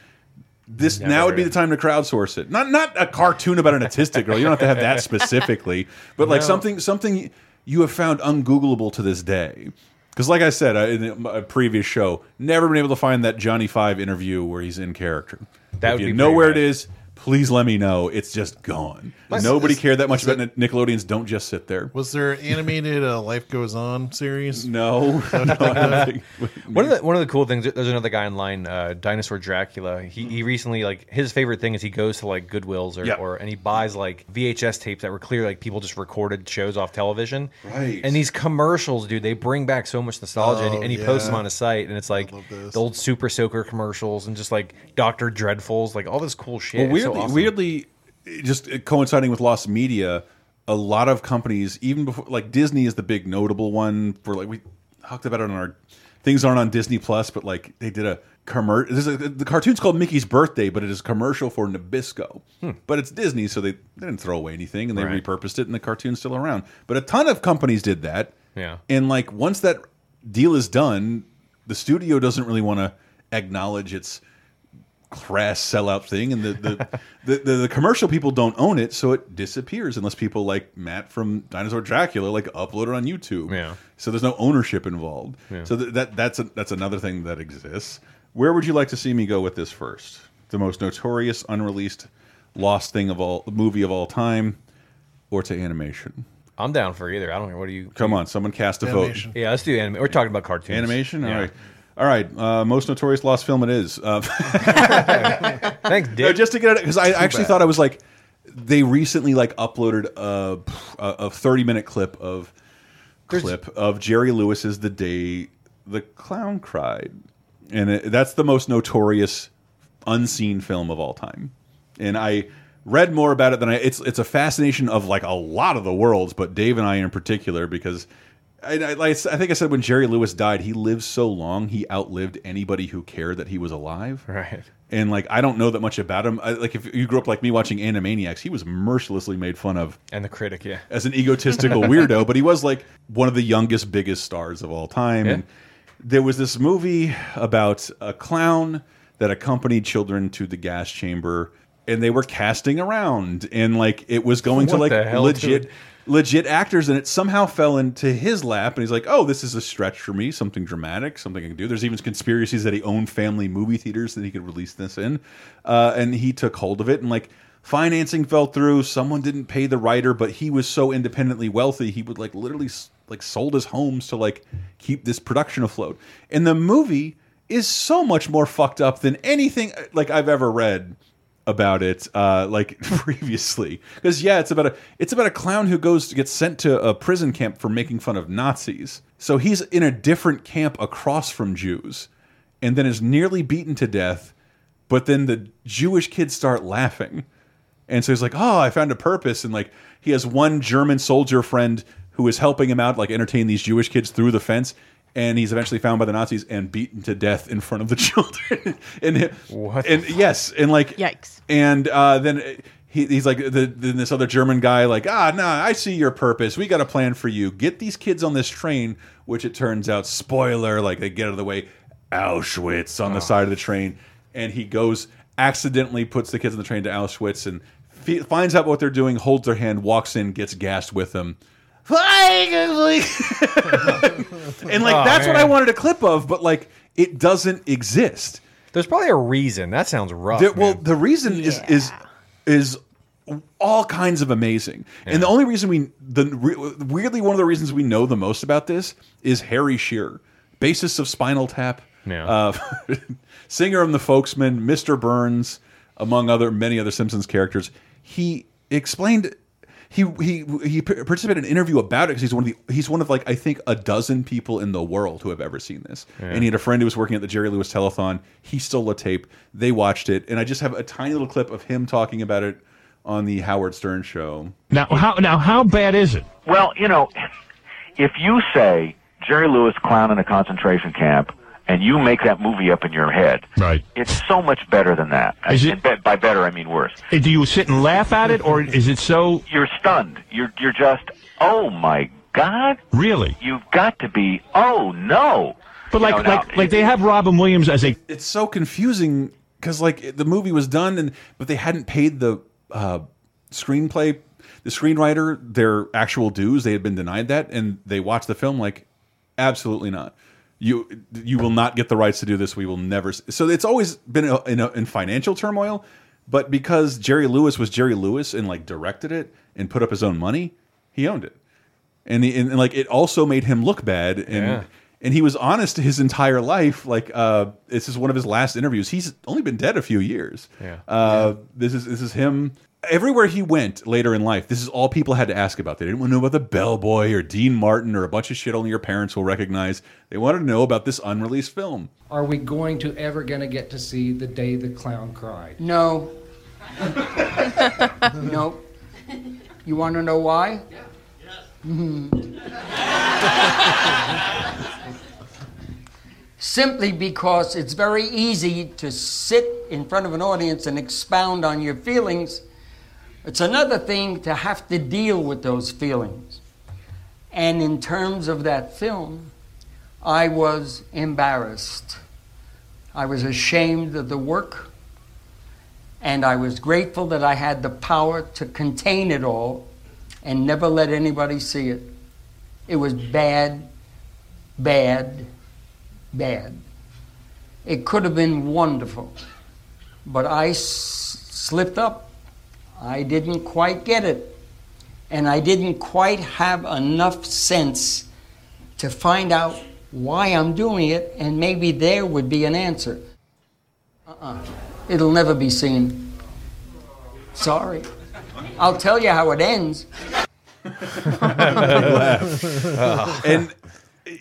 This Never now would be the time to crowdsource it. Not not a cartoon about an autistic girl. You don't have to have that specifically, but like No. something something you have found ungoogleable to this day. Because, like I said in a previous show, never been able to find that Johnny Five interview where he's in character. That if would you be know where bad. it is, please let me know. It's just gone. My- Nobody is- cared that much is about Nickelodeon's. Don't just sit there. Was there an animated uh, Life Goes On series? No, no, I don't think- One of the one of the cool things. There's another guy online, uh, Dinosaur Dracula. He he recently like his favorite thing is he goes to like Goodwills or, Yeah. or and he buys like VHS tapes that were clear like people just recorded shows off television. Right. And these commercials, dude, they bring back so much nostalgia. and, he- Oh, and he posts them on his site, and it's like the old Super Soaker commercials and just like Doctor Dreadfuls, like all this cool shit. Well, It's so weirdly, awesome. weirdly, just coinciding with lost media, a lot of companies, even before, like Disney is the big notable one for like we talked about it on our things aren't on Disney Plus, but like they did a commercial. The cartoon's called Mickey's Birthday, but it is a commercial for Nabisco. But it's Disney, so they, they didn't throw away anything, and they Hmm. Right. repurposed it, and the cartoon's still around. But a ton of companies did that. Yeah. And like once that deal is done, the studio doesn't really want to acknowledge its crass sellout thing, and the the, the, the the commercial people don't own it, so it disappears unless people like Matt from Dinosaur Dracula like upload it on YouTube. Yeah. So there's no ownership involved. Yeah. So th that that's a, that's another thing that exists. Where would you like to see me go with this first? The most notorious unreleased lost thing of all the movie of all time, or to animation? I'm down for either. I don't know. What do you? Come on, someone cast a Animation. Yeah, let's do anime. We're talking about cartoons. Animation. All Yeah. right. All right, uh, most notorious lost film it is. Uh, Thanks, No, Dick. just to get it because I actually bad. thought I was like they recently like uploaded a a, thirty minute clip of clip of Jerry Lewis's "The Day the Clown Cried," and it, that's the most notorious unseen film of all time. And I read more about it than I. It's it's a fascination of like a lot of the worlds, but Dave and I in particular because. I, I, like I think I said when Jerry Lewis died, he lived so long, he outlived anybody who cared that he was alive. Right. And like I don't know that much about him. I, like if you grew up like me watching Animaniacs, he was mercilessly made fun of And the critic, yeah. as an egotistical weirdo, but he was like one of the youngest, biggest stars of all time. Yeah. And there was this movie about a clown that accompanied children to the gas chamber, and they were casting around, and like it was going to like legit. dude? Legit actors, and it somehow fell into his lap, and he's like, "Oh, this is a stretch for me, something dramatic, something I can do." There's even conspiracies that he owned family movie theaters that he could release this in, uh, and he took hold of it, and like financing fell through someone didn't pay the writer but he was so independently wealthy he would like literally like sold his homes to like keep this production afloat and the movie is so much more fucked up than anything uh, like i've ever read about it uh like previously because yeah it's about a it's about a clown who goes to get sent to a prison camp for making fun of nazis so he's in a different camp across from jews and then is nearly beaten to death but then the jewish kids start laughing and so he's like, "Oh, I found a purpose." And like he has one German soldier friend who is helping him out, like entertain these Jewish kids through the fence. And he's eventually found by the Nazis and beaten to death in front of the children. and What and yes, and like Yikes. And uh, then he, he's like, the, then this other German guy, like, ah, no, I see your purpose. We got a plan for you. Get these kids on this train, which it turns out, spoiler, like they get out of the way, Auschwitz on the side of the train, and he goes accidentally puts the kids on the train to Auschwitz and finds out what they're doing, holds their hand, walks in, gets gassed with them. and like Oh, that's what I wanted a clip of, but like it doesn't exist. There's probably a reason. That sounds rough. There- well, man. the reason is is is all kinds of amazing, and the only reason we the weirdly one of the reasons we know the most about this is Harry Shearer, bassist of Spinal Tap, Yeah. uh, singer of the Folksmen, Mr. Burns, among other many other Simpsons characters. He explained. He he he participated in an interview about it because he's one of the he's one of like I think a dozen people in the world who have ever seen this. And he had a friend who was working at the Jerry Lewis Telethon. He stole a tape. They watched it, and I just have a tiny little clip of him talking about it on the Howard Stern show. Now, how now how bad is it? Well, you know, if you say Jerry Lewis clown in a concentration camp and you make that movie up in your head, Right. it's so much better than that. Is it- And be- by better, I mean worse. Do you sit and laugh at it, or is it so You're stunned. You're you're just, oh my god, really? you've got to be, oh no. But like You know, now, like like they have Robin Williams as a it's so confusing because like the movie was done and but they hadn't paid the uh, screenplay the screenwriter their actual dues they had been denied that and they watched the film like absolutely not you you will not get the rights to do this we will never so it's always been in, a, in, financial turmoil But because Jerry Lewis was Jerry Lewis and like directed it and put up his own money, he owned it. And, he, and, and, like it also made him look bad and Yeah. and he was honest his entire life like uh this is one of his last interviews he's only been dead a few years Yeah. uh this is this is him everywhere he went later in life this is all people had to ask about they didn't want to know about the bellboy or dean martin or a bunch of shit only your parents will recognize they wanted to know about this unreleased film Are we going to ever going to get to see the day the clown cried? No. no. You want to know why? Mhm. Simply because it's very easy to sit in front of an audience and expound on your feelings. It's another thing to have to deal with those feelings. And in terms of that film, I was embarrassed. I was ashamed of the work, and I was grateful that I had the power to contain it all and never let anybody see it. It was bad, bad, bad. It could have been wonderful, but I s- slipped up. I didn't quite get it, and I didn't quite have enough sense to find out why I'm doing it, and maybe there would be an answer. Uh-uh. It'll never be seen. Sorry. I'll tell you how it ends. and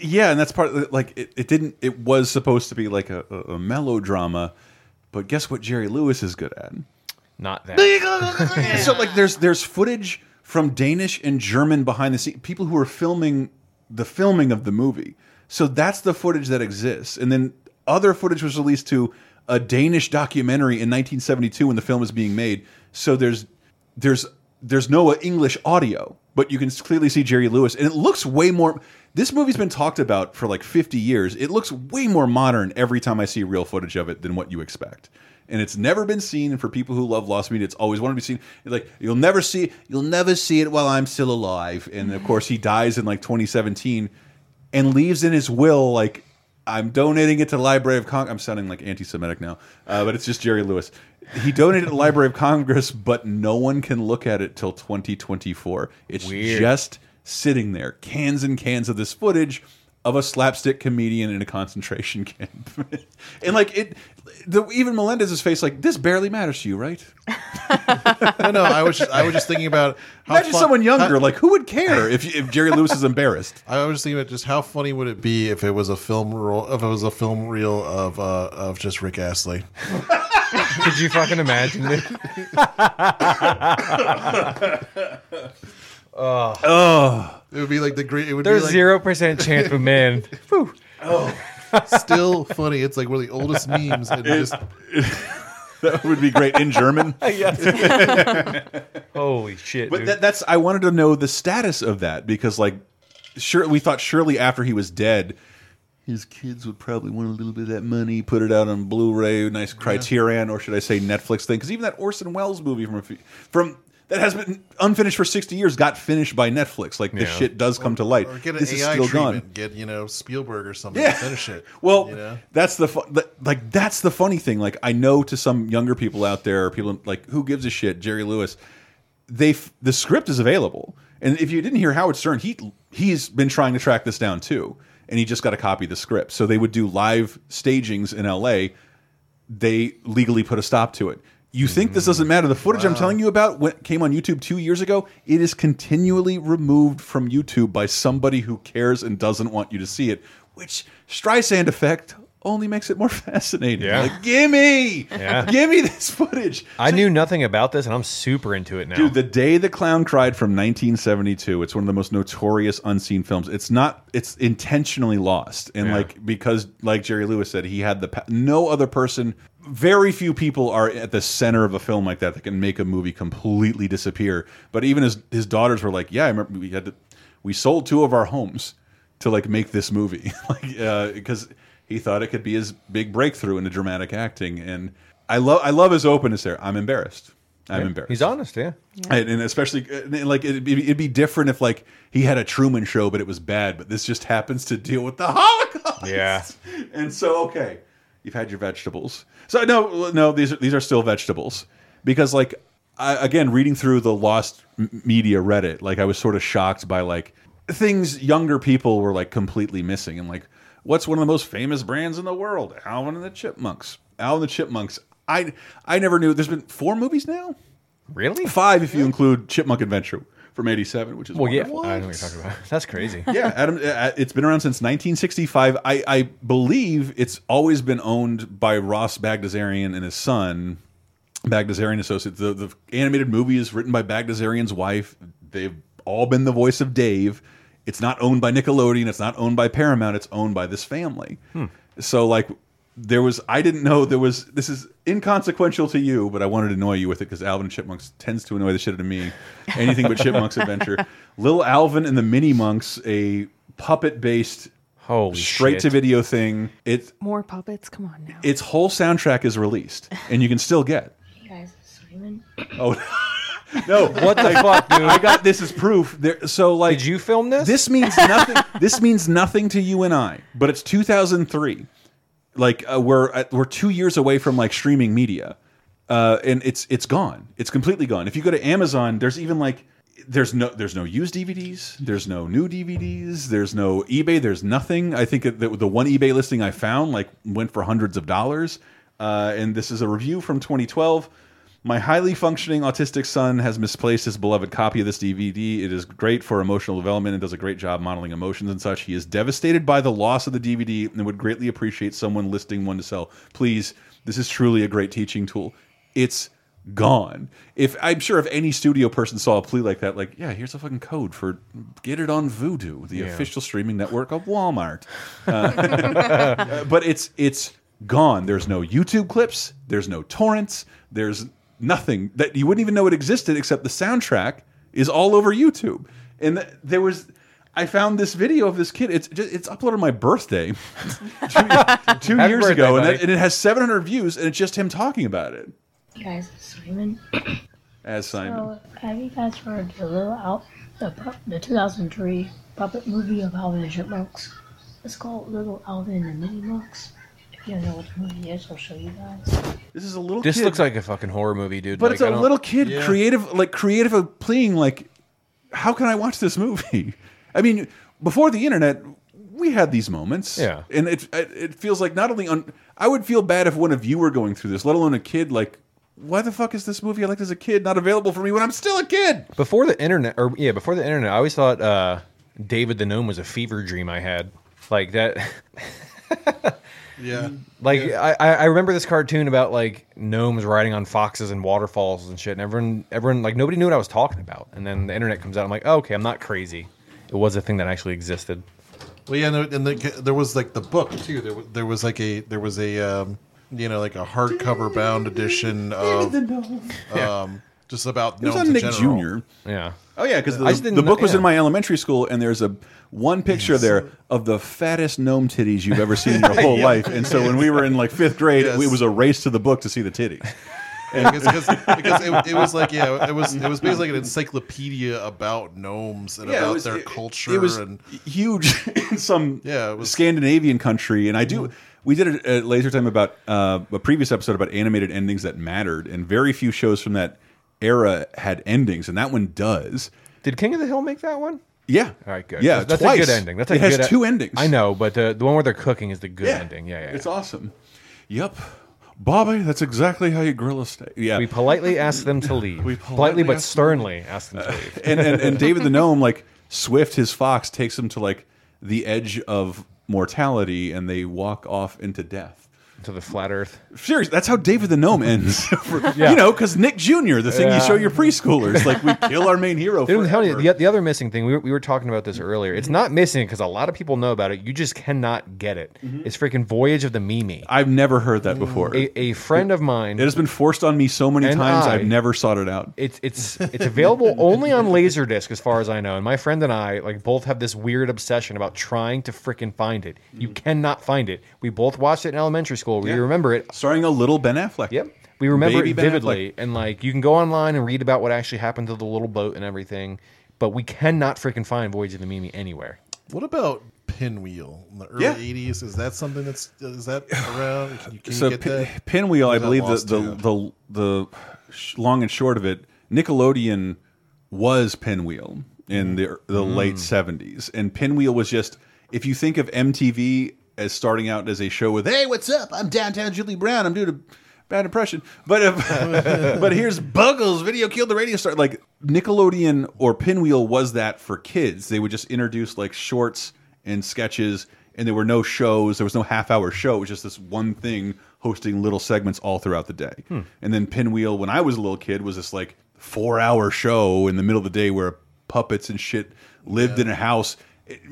yeah, and that's part of like it, it didn't. It was supposed to be like a, a, a melodrama, but guess what? Jerry Lewis is good at. Not that. so like, there's there's footage from Danish and German behind the scenes people who are filming the filming of the movie. So that's the footage that exists, and then other footage was released to a Danish documentary in 1972 when the film was being made. So there's there's there's no English audio, but you can clearly see Jerry Lewis, and it looks way more. This movie's been talked about for like 50 years. It looks way more modern every time I see real footage of it than what you expect. And it's never been seen. And for people who love Lost Media, it's always wanted to be seen. Like you'll never see, you'll never see it while I'm still alive. And of course, he dies in like 2017, and leaves in his will like I'm donating it to the Library of Congress. I'm sounding like anti-Semitic now, uh, but it's just Jerry Lewis. He donated to the Library of Congress, but no one can look at it till 2024. It's Weird. just sitting there, cans and cans of this footage of a slapstick comedian in a concentration camp, and like it. The, even Melendez's face, like this, barely matters to you, right? no, no. I was just, I was just thinking about how Imagine fun- someone younger, how- like who would care if if Jerry Lewis is embarrassed? I was just thinking about just how funny would it be if it was a film roll, if it was a film reel of uh, of just Rick Astley. Could you fucking imagine it? oh. oh. It would be like the great. It would There's be like, zero percent chance, but man, whew. Still funny. It's like one of the oldest memes. And It- just, that would be great in German. Holy shit! But dude. that, that's I wanted to know the status of that because like sure we thought surely after he was dead his kids would probably want a little bit of that money, put it out on Blu-ray, nice Criterion, or should I say Netflix thing? Because even that Orson Welles movie from a few, from that has been unfinished for sixty years got finished by Netflix. Like this Yeah. shit does come to light. or get an this is still treatment. gone. Get you know Spielberg or something Yeah. to finish it. Well, you know? that's the fu- like that's the funny thing. Like I know to some younger people out there, people like who gives a shit, Jerry Lewis. They the script is available, and if you didn't hear Howard Stern, he he's been trying to track this down too, and he just got to copy the script. So they would do live stagings in L.A. They legally put a stop to it. You think this doesn't matter? The footage I'm telling you about went, came on YouTube two years ago. It is continually removed from YouTube by somebody who cares and doesn't want you to see it, which Streisand effect only makes it more fascinating. Yeah. Like, gimme, Yeah. gimme this footage. I knew nothing about this, and I'm super into it now. Dude, The Day the Clown Cried from 1972. It's one of the most notorious unseen films. It's not. It's intentionally lost, and Yeah. like because, like Jerry Lewis said, he had the no other person. Very few people are at the center of a film like that that can make a movie completely disappear. But even his his daughters were like, "Yeah, I remember we had to, we sold two of our homes to like make this movie, like uh, because he thought it could be his big breakthrough into dramatic acting." And I love I love his openness there. I'm embarrassed. I'm Yeah. embarrassed. He's honest, yeah. And, and especially and, like it'd be, it'd be different if like he had a Truman Show, but it was bad. But this just happens to deal with the Holocaust. Yeah. And so okay, you've had your vegetables. So no, no, these are these are still vegetables because like I, again reading through the lost media Reddit, like I was sort of shocked by like things younger people were like completely missing and like what's one of the most famous brands in the world? Alvin and the Chipmunks. Alvin and the Chipmunks. I I never knew. There's been four movies now. Really? Five if you include Chipmunk Adventure from '87, which is Well, yeah, wonderful. I know what you're talking about. That's crazy. yeah, Adam. uh, It's been around since 1965. I, I believe it's always been owned by Ross Bagdasarian and his son, Bagdasarian Associates. The, the animated movie is written by Bagdasarian's wife. They've all been the voice of Dave. It's not owned by Nickelodeon. It's not owned by Paramount. It's owned by this family. Hmm. So like. There was I didn't know there was this is inconsequential to you, but I wanted to annoy you with it because Alvin and Chipmunks tends to annoy the shit out of me. Anything but Chipmunks Adventure. Little Alvin and the Mini Munks, a puppet based Holy straight shit. to video thing. It More puppets. Come on now. its whole soundtrack is released and you can still get. You guys screaming. Oh no! What the fuck, dude? I got this as proof. There, so like, Did you film this? this means nothing. this means nothing to you and I. But it's 2003. Like uh, we're at, we're two years away from like streaming media, uh, and it's it's gone. It's completely gone. If you go to Amazon, there's even like there's no there's no used DVDs. There's no new DVDs. There's no eBay. There's nothing. I think that the, the one eBay listing I found like went for hundreds of dollars. Uh, and this is a review from 2012. My highly functioning autistic son has misplaced his beloved copy of this DVD. It is great for emotional development and does a great job modeling emotions and such. He is devastated by the loss of the DVD and would greatly appreciate someone listing one to sell. Please, this is truly a great teaching tool. It's gone. If I'm sure if any studio person saw a plea like that, like, yeah, here's a fucking code for get it on Vudu, the Yeah. official streaming network of Walmart. Uh, but it's it's gone. There's no YouTube clips. There's no torrents. There's nothing that you wouldn't even know it existed except the soundtrack is all over YouTube. And th there was. I found this video of this kid. It's just, it's uploaded on my birthday two, two years birthday, ago, and, that, and it has 700 views, and it's just him talking about it You guys screaming. as Simon. So, have you guys heard the little out the the 2003 puppet movie of Alvin and Chipmunks? It's called Little Alvin and the Mini Munks. If you know what movie is, I'll show you guys. This is a little. This kid, looks like a fucking horror movie, dude. but Like, it's a little kid, Yeah. creative, like creative, of pleading, like, how can I watch this movie? I mean, before the internet, we had these moments, Yeah. and it it it feels like not only on. I would feel bad if one of you were going through this, let alone a kid. Like, why the fuck is this movie I liked as a kid not available for me when I'm still a kid? Before the internet, or yeah, before the internet, I always thought uh, David the Gnome was a fever dream I had. Like that. Yeah. Like I, I I remember this cartoon about like gnomes riding on foxes and waterfalls and shit, and everyone, everyone, like nobody knew what I was talking about. And then the internet comes out, I'm like, oh, okay, I'm not crazy. It was a thing that actually existed. Well, yeah, no, and the, there was like the book too. There, there was like a there was a um, you know like a hardcover bound edition of um, just about It was on in Nick general. Jr. Yeah. Oh yeah, because I the, the book was in my elementary school, and there's a one picture there of the fattest gnome titties you've ever seen in your whole Yeah. life. And so when we were in like fifth grade, Yes. it was a race to the book to see the titties. And because, because, because it, it was like yeah, it was it was basically an encyclopedia about gnomes and Yeah, it about was- their it- culture It was and huge in some Yeah, it was- Scandinavian country, and I do. We did a, a laser time about uh, a previous episode about animated endings that mattered, and very few shows from that era had endings, and that one does. Did King of the Hill make that one? Yeah. All right, good. Yeah, that's twice. a good ending. That's a it has good e- two endings. I know, but the the one where they're cooking is the good Yeah. ending. Yeah, yeah. It's awesome. Yep. Bobby, that's exactly how you grill a steak. Yeah. We politely ask them to leave. We politely, politely but sternly ask them to leave. and, and and David the gnome, like Swift, his fox, takes him to like the edge of mortality, and they walk off into death. to the flat Earth. Seriously, that's how David the gnome ends. For- Yeah. You know, because Nick Jr., the thing you show your preschoolers, like we kill our main hero. Dude, the, the other missing thing, we were, we were talking about this earlier. It's not missing because a lot of people know about it. You just cannot get it. Mm-hmm. It's freaking Voyage of the Mimi. I've never heard that before. A, a friend of mine. It has been forced on me so many times. I- I've never sought it out. It's it's it's available only on Laserdisc, as far as I know. And my friend and I like both have this weird obsession about trying to freaking find it. You mm-hmm. cannot find it. We both watched it in elementary school. We Yeah. remember it. Starring a little Ben Affleck. Yep. We remember Baby it vividly, and like you can go online and read about what actually happened to the little boat and everything, but we cannot freaking find Voyage of the Mimi anywhere. What about Pinwheel in the early Yeah. '80s? Is that something that's is that around? Can you, can so you get Pin- that? Pinwheel, I believe the lost the, the the long and short of it, Nickelodeon was Pinwheel in the the Mm. late seventies, and Pinwheel was just if you think of MTV as starting out as a show with "Hey, what's up? I'm downtown Julie Brown. I'm doing a bad impression," but if, but here's Buggles. Video killed the radio star. Like Nickelodeon or Pinwheel was that for kids. They would just introduce like shorts and sketches, and there were no shows. There was no half hour show. It was just this one thing hosting little segments all throughout the day. Hmm. And then Pinwheel, when I was a little kid, was this like four hour show in the middle of the day where puppets and shit lived in a house.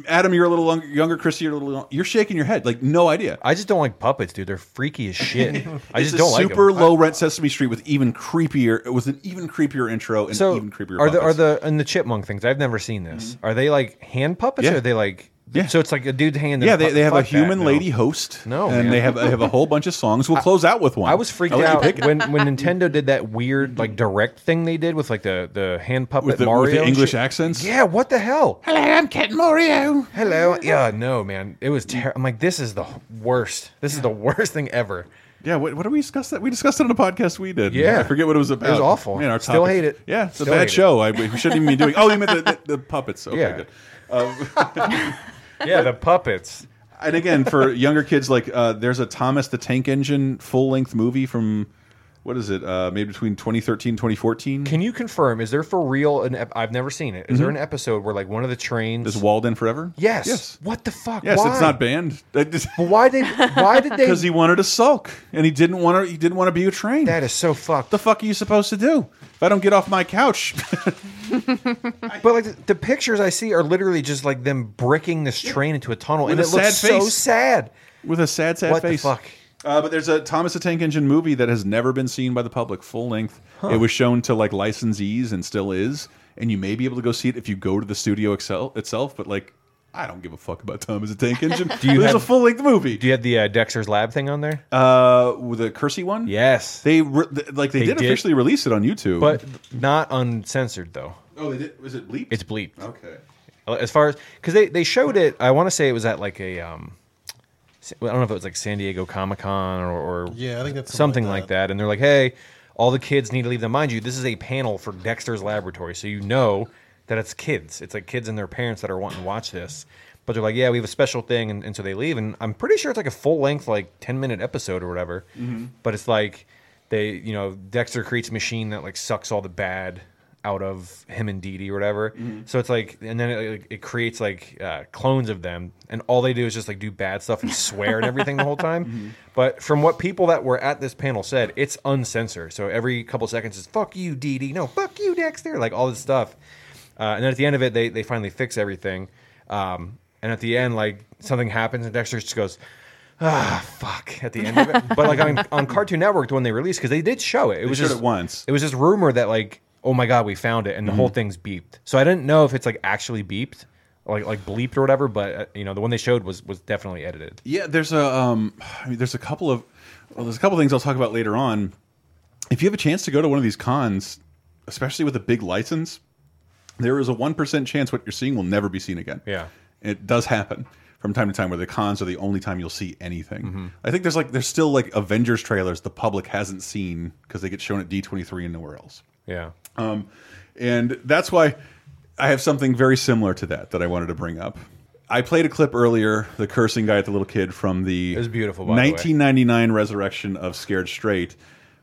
Adam, you're a little longer, younger. Chrissy, you're a little. You're shaking your head, like no idea. I just don't like puppets, dude. They're freaky as shit. I just don't like 'em. super low rent Sesame Street with even creepier. It was an even creepier intro and So even creepier. are the are the and the chipmunk things? I've never seen this. Mm-hmm. Are they like hand puppets? Yeah. Or are they like Yeah. So it's like a dude hand. yeah, they, they have a Fuck that, human no. lady host. No, and man. they have they have a whole bunch of songs. We'll close out with one. I was freaked I'll out when when Nintendo did that weird like direct thing they did with like the the hand puppet with the, Mario with the English shit. accents. Yeah, what the hell? Hello, I'm Cat Mario. Hello. Yeah, no, man. It was terrible. I'm like, this is the worst. This is the worst thing ever. Yeah, what, what did we discuss that? We discussed it on a podcast we did. Yeah. I forget what it was about. It was awful. Man, our Still topic- hate it. Yeah, it's a Still hate bad it. show. I, we shouldn't even be doing. Oh, you meant the, the, the puppets. Okay, Yeah. good. Um, Yeah, the puppets. and again, for younger kids, like uh, there's a Thomas the Tank Engine full length movie from what is it? Uh, maybe between 2013 2014. Can you confirm? Is there for real an? Ep- I've never seen it. Is there Mhm. an episode where like one of the trains Is Walden forever? Yes. Yes. What the fuck? Yes, Why? it's not banned. But why did why did they? Because he wanted to sulk and he didn't want to. He didn't want to be a train. That is so fucked. The fuck are you supposed to do? If I don't get off my couch, But like the, the pictures I see are literally just like them bricking this train into a tunnel, With and a it looks sad so sad. with a sad, sad What the face. fuck? Uh, but there's a Thomas the Tank Engine movie that has never been seen by the public, full length. Huh. It was shown to like licensees and still is, and you may be able to go see it if you go to the studio excel itself. But like, I don't give a fuck about Thomas the Tank Engine. Do you There's have- a full length movie. Do you have the uh, Dexter's Lab thing on there? Uh, with the Kersey one. Yes, They re like they, They did, did. officially release it on YouTube, but not uncensored though. oh, they did. Was it bleeped? It's bleeped. Okay. As far as because they they showed it, I want to say it was at like a um, I don't know if it was like San Diego Comic Con or, or Yeah, I think that's something, something like like that. And they're like, hey, all the kids need to leave them. Mind you, this is a panel for Dexter's Laboratory, so you know that it's kids. It's like kids and their parents that are wanting to watch this. But they're like, yeah, we have a special thing, and, and so they leave. And I'm pretty sure it's like a full length, like 10 minute episode or whatever. Mhm. But it's like they, you know, Dexter creates a machine that like sucks all the bad out of him and Dee Dee or whatever. Mhm. So it's like, and then it, it creates like uh, clones of them, and all they do is just like do bad stuff and swear and everything the whole time. Mm-hmm. But from what people that were at this panel said, it's uncensored. So every couple seconds is "fuck you, Dee Dee," no, "fuck you, Dexter," like all this stuff. Uh, and then at the end of it, they they finally fix everything. Um, and at the end, like something happens, and Dexter just goes. Ah, fuck! At the end of it, but like on, on Cartoon Network when they released, because they did show it. It They was just it once. It was just rumor that like, oh my god, we found it, and the whole Mhm. thing's beeped. So I didn't know if it's like actually beeped, like like bleeped or whatever. But uh, you know, the one they showed was was definitely edited. Yeah, there's a um, I mean, there's a couple of well, there's a couple things I'll talk about later on. If you have a chance to go to one of these cons, especially with a big license, there is a one percent chance what you're seeing will never be seen again. Yeah. it does happen from time to time where the cons are the only time you'll see anything. Mm-hmm. I think there's like there's still like Avengers trailers the public hasn't seen because they get shown at D23 and nowhere else. Yeah. Um, and that's why I have something very similar to that that I wanted to bring up. I played a clip earlier, the cursing guy at the little kid from the It was beautiful, by the 1999 resurrection of Scared Straight,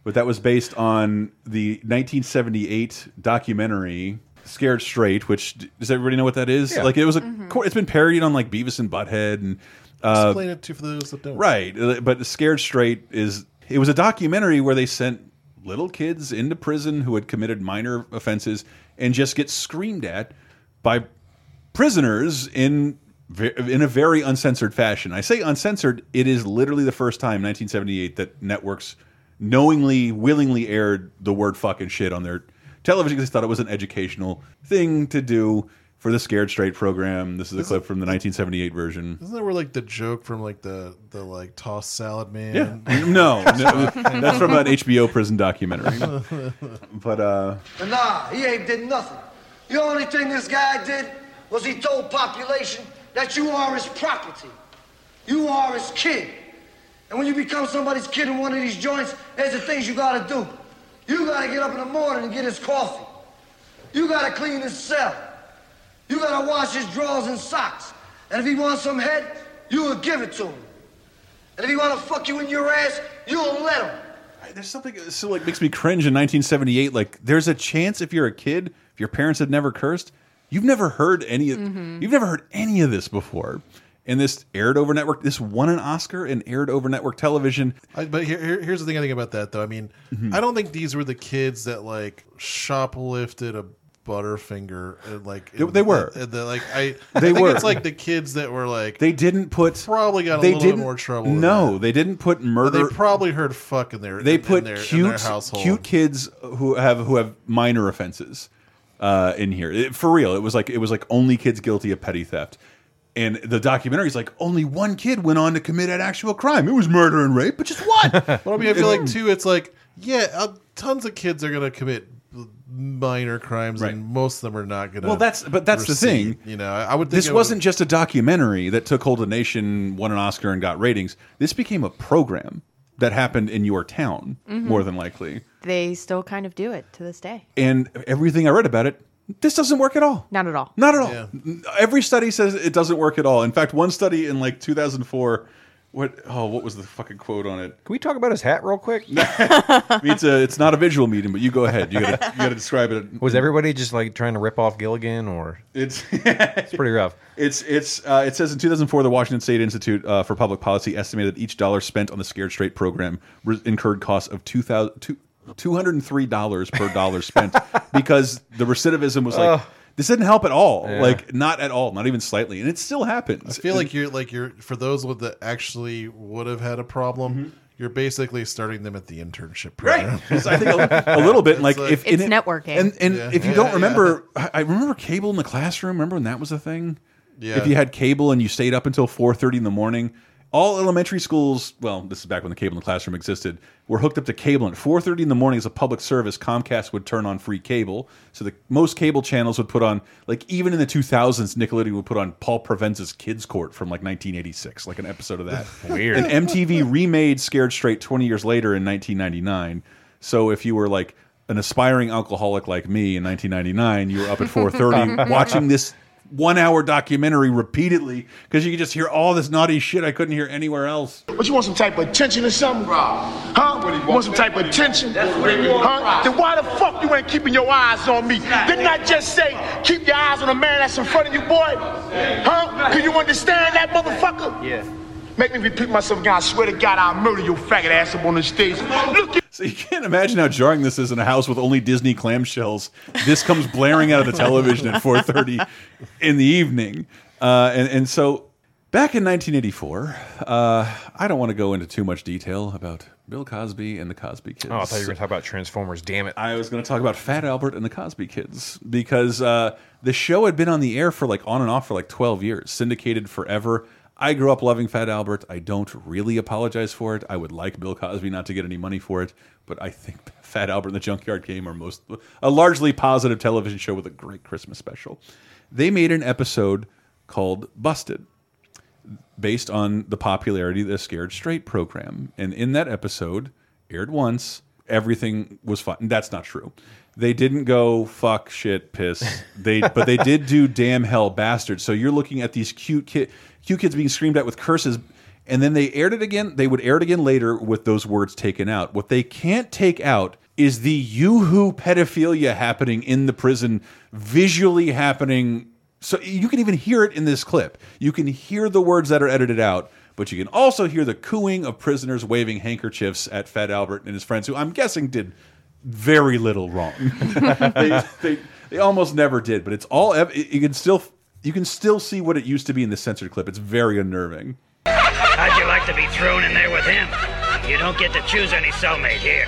but that was based on the 1978 documentary Scared Straight. Which does everybody know what that is? Yeah. Like it was a, Mm-hmm. it's been parodied on like Beavis and Butthead and uh, Explain it to for those that don't. Right, uh, but Scared Straight is it was a documentary where they sent little kids into prison who had committed minor offenses and just get screamed at by prisoners in in a very uncensored fashion. I say uncensored, it is literally the first time 1978 that networks knowingly willingly aired the word fucking shit on their television because they thought it was an educational thing to do for the Scared Straight program. This is a clip from the 1978 version. Isn't that where like the joke from like the the like tossed salad man? Yeah. No, no, that's from an HBO prison documentary. But uh nah, he ain't did nothing. The only thing this guy did was he told population that you are his property. You are his kid. And when you become somebody's kid in one of these joints, there's the things you gotta do. You gotta get up in the morning and get his coffee. You gotta clean his cell. You gotta wash his drawers and socks. And if he wants some head, you'll give it to him. And if he wanna fuck you in your ass, you'll let him. There's something that still like makes me cringe in 1978. Like, there's a chance if you're a kid, if your parents had never cursed, you've never heard any of Mhm. you've never heard any of this before. And this aired over network. This won an Oscar and aired over network television. I, but here, here, here's the thing I think about that though. I mean, Mhm. I don't think these were the kids that like shoplifted a Butterfinger and like They- they were. and the, like I They I think were. it's like the kids that were like They didn't put probably got a they little bit didn't more trouble. No, they didn't put murder. They probably heard fuck in their they in, put in their, in cute their household. cute kids who have who have minor offenses uh, in here It- for real. It was like it was like only kids guilty of petty theft. And the documentary is like only one kid went on to commit an actual crime. It was murder and rape, but just one. But I mean, I feel like too, it's like yeah, uh, tons of kids are gonna commit minor crimes, and most of them are not gonna. Well, that's but that's the thing. You know, I, I would. Think This it would- wasn't just a documentary that took hold of the nation, won an Oscar, and got ratings. This became a program that happened in your town, Mhm. more than likely. They still kind of do it to this day. And everything I read about it, this doesn't work at all. Not at all. Not at all. Every study says it doesn't work at all. In fact, one study in like 2004, what oh, what was the fucking quote on it? Can we talk about his hat real quick? It's a it's not a visual medium, but you go ahead. You gotta you gotta describe it. Was everybody just like trying to rip off Gilligan, or it's it's pretty rough? It's it's uh, it says in 2004 the Washington State Institute uh, for Public Policy estimated each dollar spent on the Scared Straight program re- incurred costs of two thousand two. Two hundred and three dollars per dollar spent because the recidivism was like. This didn't help at all, Yeah. like not at all, not even slightly, and it still happens. I feel like you're like you're for those with that actually would have had a problem. Mm-hmm. You're basically starting them at the internship program. Right. 'Cause I think a, a little bit like, if It's in it- networking. and and Yeah. if you Yeah, don't remember, I I remember cable in the classroom. Remember when that was a thing? Yeah. If you had cable and you stayed up until four thirty in the morning, all elementary schools. Well, this is back when the cable in the classroom existed. Were hooked up to cable and at four thirty in the morning as a public service. Comcast would turn on free cable, so the most cable channels would put on like even in the two thousands, Nickelodeon would put on Paul Provenza's Kids Court from like nineteen eighty six, like an episode of that. Weird. And MTV remade Scared Straight 20 years later in 1999. So if you were like an aspiring alcoholic like me in 1999, you were up at 4:30 watching this one-hour documentary repeatedly because you could just hear all this naughty shit I couldn't hear anywhere else. What you want some type of attention or something? Huh? You want some type of attention? Huh? Then why the fuck you ain't keeping your eyes on me? Didn't I just say keep your eyes on the man that's in front of you, boy? Huh? Can you understand that, motherfucker? Yeah. Make me repeat myself again. I swear to God, I'll murder your faggot ass up on the stage. Look at So you can't imagine how jarring this is in a house with only Disney clamshells. This comes blaring out of the television at 4:30 in the evening, uh, and and so back in 1984, uh, I don't want to go into too much detail about Bill Cosby and the Cosby Kids. Oh, I thought you were going to talk about Transformers. Damn it! I was going to talk about Fat Albert and the Cosby Kids because uh, the show had been on the air for like on and off for like 12 years, syndicated forever. I grew up loving Fat Albert. I don't really apologize for it. I would like Bill Cosby not to get any money for it, but I think Fat Albert and the Junkyard Gang are most a largely positive television show with a great Christmas special. They made an episode called Busted based on the popularity of the Scared Straight program. And in that episode, aired once, everything was fine. That's not true. They didn't go fuck shit piss. They but they did do damn hell bastard. So you're looking at these cute kid cute kids being screamed at with curses and then they aired it again. They would air it again later with those words taken out. What they can't take out is the yoo-hoo pedophilia happening in the prison, visually happening so you can even hear it in this clip. You can hear the words that are edited out, but you can also hear the cooing of prisoners waving handkerchiefs at Fat Albert and his friends, who I'm guessing did very little wrong. they, they, they almost never did, but it's all you can still you can still see what it used to be in the censored clip. It's very unnerving. How'd you like to be thrown in there with him? You don't get to choose any cellmate here.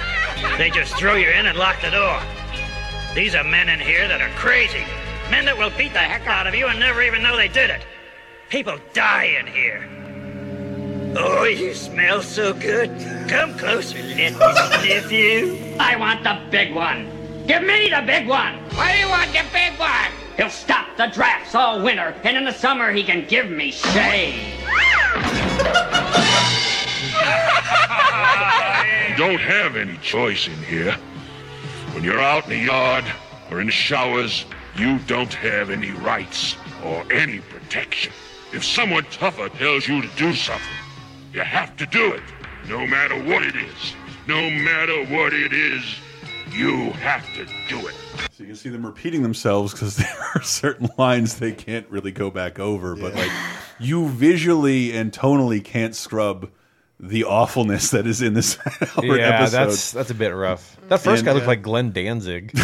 They just throw you in and lock the door. These are men in here that are crazy. Men that will beat the heck out of you and never even know they did it. People die in here. Oh, you smell so good. Come closer, let me sniff you. I want the big one. Give me the big one. Why do you want the big one? He'll stop the drafts all winter, and in the summer he can give me shade. You don't have any choice in here. When you're out in the yard or in the showers, you don't have any rights or any protection. If someone tougher tells you to do something, you have to do it, no matter what it is. No matter what it is, you have to do it. So you can see them repeating themselves because there are certain lines they can't really go back over. But like, you visually and tonally can't scrub the awfulness that is in this Albert yeah, episode. that's that's a bit rough. That first And, guy looked uh, like Glenn Danzig.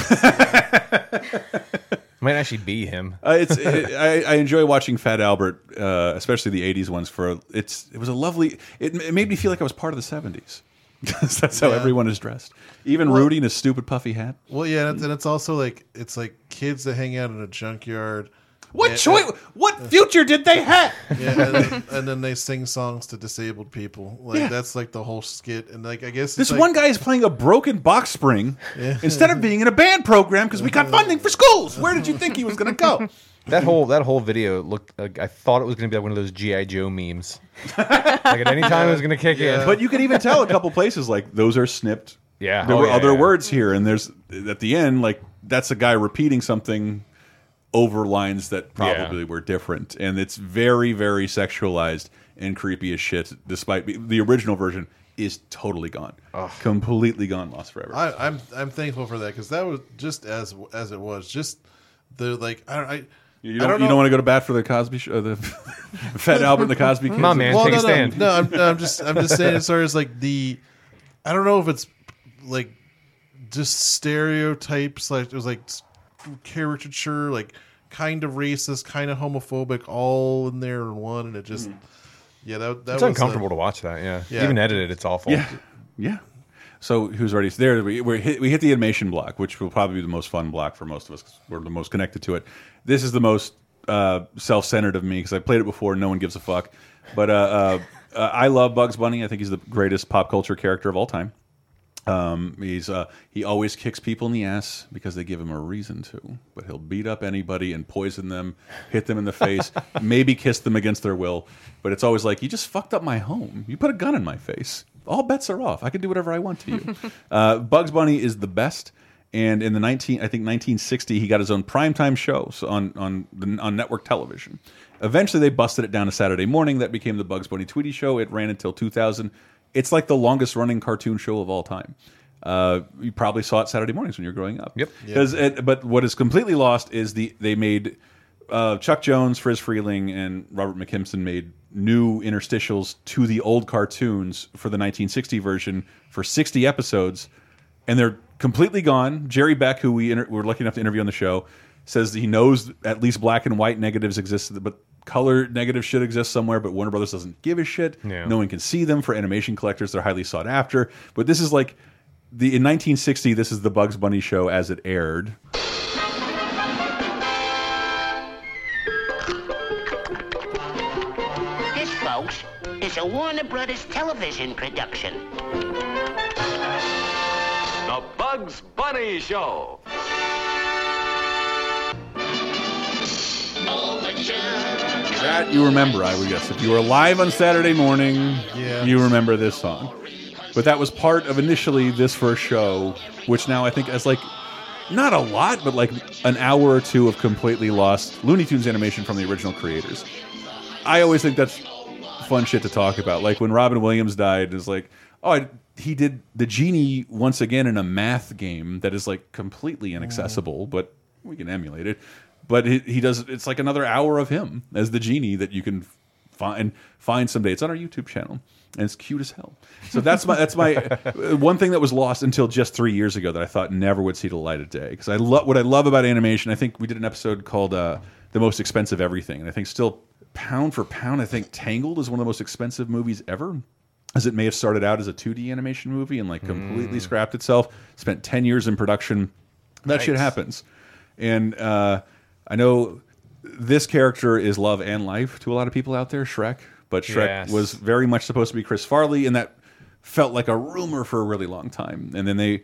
Might actually be him. Uh, it's it, I, I enjoy watching Fat Albert, uh, especially the '80s ones. For it's it was a lovely. It, it made me feel like I was part of the '70s. that's how Yeah. everyone is dressed. Even Well- Rudy in his stupid puffy hat. Well, yeah, and it's, and it's also like it's like kids that hang out in a junkyard. What And- choice? What future did they have? Yeah, and then, and then they sing songs to disabled people. Like Yeah. that's like the whole skit. And like I guess This like, one guy is playing a broken box spring Yeah. instead of being in a band program because we got funding for schools. Where did you think he was going to go? That whole that whole video looked like I thought it was going to be like one of those GI Joe memes. like at any time it was going to kick in. But you can even tell a couple places like those are snipped. Yeah. there Oh, were yeah, other yeah. words here, and there's at the end like that's a guy repeating something over lines that probably were different, and it's very very sexualized and creepy as shit. Despite the original version is totally gone, completely gone, lost forever. I, I'm I'm thankful for that because that was just as as it was. Just the like I I. You don't, don't you don't want to go to bat for the Cosby show, the Fat Albert and the Cosby hmm. Kids. well, no, no, No, I'm, no, I'm just I'm just saying as far as like the I don't know if it's like just stereotypes like it was like s- caricature like kind of racist kind of homophobic all in there in one and it just yeah that that it's was uncomfortable a, to watch that. Yeah. Yeah. even edited, it's awful. Yeah, yeah. So who's ready? There we we hit, we hit the animation block, which will probably be the most fun block for most of us. 'cause we're the most connected to it. This is the most uh, self-centered of me because I played it before. No one gives a fuck. But uh, uh, uh, I love Bugs Bunny. I think he's the greatest pop culture character of all time. Um, he's uh, he always kicks people in the ass because they give him a reason to. But he'll beat up anybody and poison them, hit them in the face, maybe kiss them against their will. But it's always like you just fucked up my home. You put a gun in my face. All bets are off. I can do whatever I want to you. uh, Bugs Bunny is the best. And in the 19, I think 1960, he got his own primetime show on on the, on network television. Eventually, they busted it down to Saturday morning. That became the Bugs Bunny Tweety Show. It ran until 2000. It's like the longest running cartoon show of all time. Uh, you probably saw it Saturday mornings when you were growing up. Yep. Because but what is completely lost is the they made uh, Chuck Jones, Friz Freleng, and Robert McKimson made new interstitials to the old cartoons for the 1960 version for 60 episodes, and they're completely gone. Jerry Beck, who we inter were lucky enough to interview on the show, says that he knows at least black and white negatives exist, but color negatives should exist somewhere. But Warner Brothers doesn't give a shit. Yeah. No one can see them for animation collectors. They're highly sought after. But this is like the in 1960. This is the Bugs Bunny show as it aired. This, folks, is a Warner Brothers television production. The Bugs Bunny Show. That you remember, I would guess. If you were alive on Saturday morning, Yeah. you remember this song. But that was part of initially this first show, which now I think has like not a lot, but like an hour or two of completely lost Looney Tunes animation from the original creators. I always think that's fun shit to talk about. Like when Robin Williams died, is like, oh, I, he did the genie once again in a math game that is like completely inaccessible, mm. but we can emulate it. But he, he does. It's like another hour of him as the genie that you can find find someday. It's on our YouTube channel, and it's cute as hell. So that's my that's my one thing that was lost until just three years ago that I thought never would see the light of day. Because I love what I love about animation. I think we did an episode called uh, "The Most Expensive Everything," and I think still pound for pound, I think Tangled is one of the most expensive movies ever. As it may have started out as a 2D animation movie and like completely Mm. scrapped itself. Spent 10 years in production. That shit happens. And uh, I know this character is love and life to a lot of people out there, Shrek. But Shrek Yes. was very much supposed to be Chris Farley, and that felt like a rumor for a really long time. And then they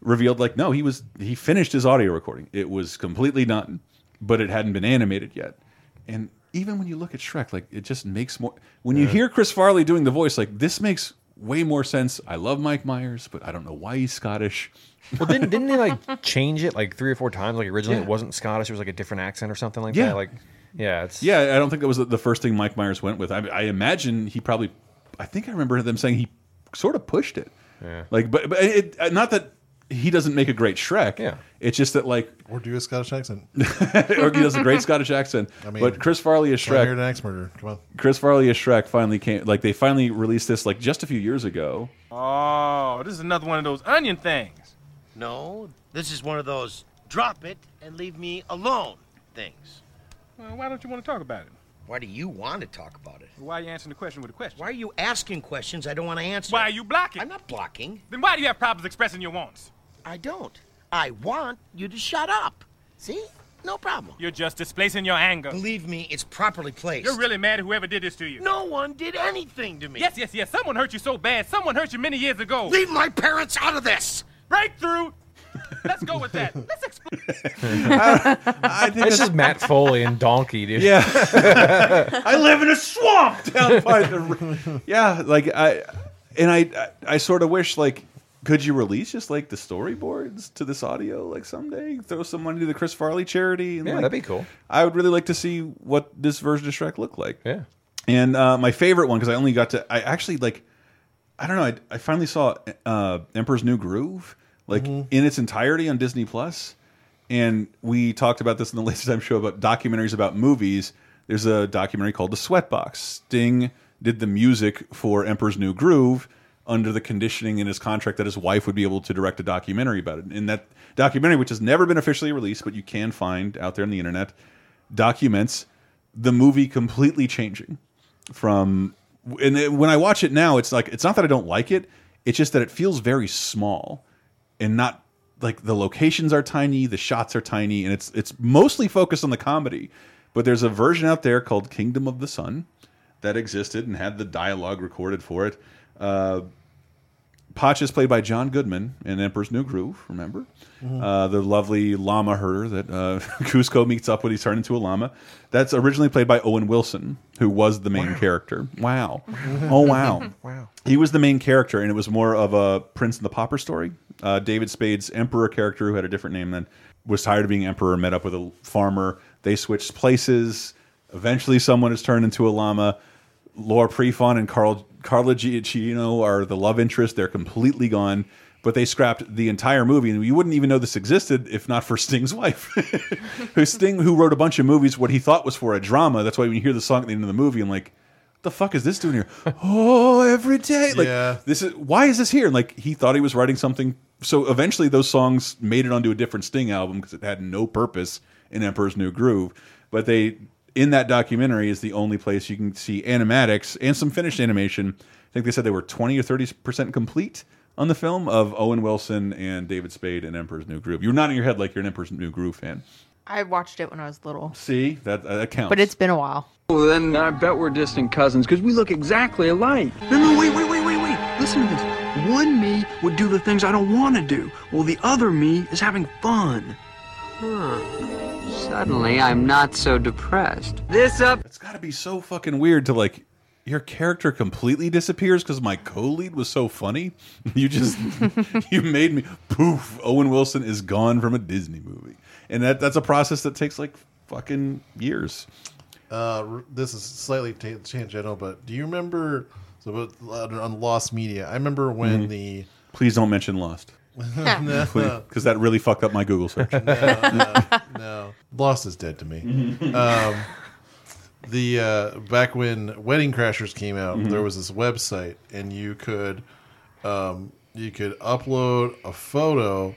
revealed, like, no, he was he finished his audio recording. It was completely done, but it hadn't been animated yet. And even when you look at Shrek, like it just makes more. When you Yeah. hear Chris Farley doing the voice, like this makes way more sense. I love Mike Myers, but I don't know why he's Scottish. Well, didn't didn't they like change it like three or four times? Like originally Yeah. it wasn't Scottish; it was like a different accent or something like Yeah. that. Like, yeah, it's Yeah, I don't think that was the first thing Mike Myers went with. I, I imagine he probably. I think I remember them saying he sort of pushed it. Yeah. Like, but but it, uh, not that he doesn't make a great Shrek. Yeah. It's just that like, or do a Scottish accent, or he does a great Scottish accent. I mean, but Chris Farley as When I heard Shrek. an axe murder. Come on. Chris Farley as Shrek finally came. Like they finally released this like just a few years ago. Oh, this is another one of those onion things. No, this is one of those drop it and leave me alone things. Well, why don't you want to talk about it? Why do you want to talk about it? Why are you answering the question with a question? Why are you asking questions I don't want to answer? Why are you blocking? I'm not blocking. Then why do you have problems expressing your wants? I don't. I want you to shut up. See? No problem. You're just displacing your anger. Believe me, it's properly placed. You're really mad at whoever did this to you. No one did anything to me. Yes, yes, yes. Someone hurt you so bad. Someone hurt you many years ago. Leave my parents out of this. Breakthrough. Let's go with that. Let's explain. I think This is Matt Foley and Donkey, dude. Yeah. I live in a swamp down by the. Yeah, like I, and I, I sort of wish like, could you release just like the storyboards to this audio like someday? Throw some money to the Chris Farley charity. And, Yeah, like, that'd be cool. I would really like to see what this version of Shrek looked like. Yeah. And uh, my favorite one because I only got to, I actually like, I don't know, I, I finally saw uh, Emperor's New Groove like mm-hmm. in its entirety on Disney Plus. And we talked about this in the latest time show about documentaries about movies. There's a documentary called The Sweatbox. Sting did the music for Emperor's New Groove under the conditioning in his contract that his wife would be able to direct a documentary about it. And that documentary, which has never been officially released, but you can find out there on the internet, documents the movie completely changing from and when I watch it now, it's like it's not that I don't like it. It's just that it feels very small and not like the locations are tiny, the shots are tiny, and it's it's mostly focused on the comedy. But there's a version out there called Kingdom of the Sun that existed and had the dialogue recorded for it. Uh, Pacha is played by John Goodman in Emperor's New Groove. Remember Mhm. uh, the lovely llama herder that uh, Kuzco meets up when he's turned into a llama. That's originally played by Owen Wilson, who was the main character. Wow! Oh wow! Wow. He was the main character, and it was more of a Prince and the Pauper story. Uh, David Spade's Emperor character, who had a different name then, was tired of being Emperor, met up with a farmer. They switched places. Eventually, someone is turned into a llama. Laura Prepon and Carl Carla Gugino are the love interest. They're completely gone, but they scrapped the entire movie, and you wouldn't even know this existed if not for Sting's wife, who Sting, who wrote a bunch of movies. What he thought was for a drama. That's why when you hear the song at the end of the movie, I'm like, what the fuck is this doing here? oh, every day. Like Yeah. this is why is this here? And like he thought he was writing something. So eventually those songs made it onto a different Sting album because it had no purpose in Emperor's New Groove. But they in that documentary is the only place you can see animatics and some finished animation. I think they said they were 20 or 30 percent complete on the film of Owen Wilson and David Spade and Emperor's New Groove. You're nodding your head like you're an Emperor's New Groove fan. I watched it when I was little, See that uh, that counts. but it's been a while. Well, then I bet we're distant cousins because we look exactly alike. No, no, wait, wait, wait, wait, wait. Listen to this. One me would do the things I don't want to do, while the other me is having fun. Suddenly, I'm not so depressed. This up. It's got to be so fucking weird to like your character completely disappears because my co-lead was so funny. You just you made me poof. Owen Wilson is gone from a Disney movie, and that that's a process that takes like fucking years. Uh, this is slightly ta tangential, but do you remember so with- on Lost Media? I remember when Mhm. the Please don't mention Lost. No. because that really fucked up my Google search. no, no, no. Lost is dead to me. Mhm. um, the uh, back when Wedding Crashers came out, Mhm. there was this website, and you could um, you could upload a photo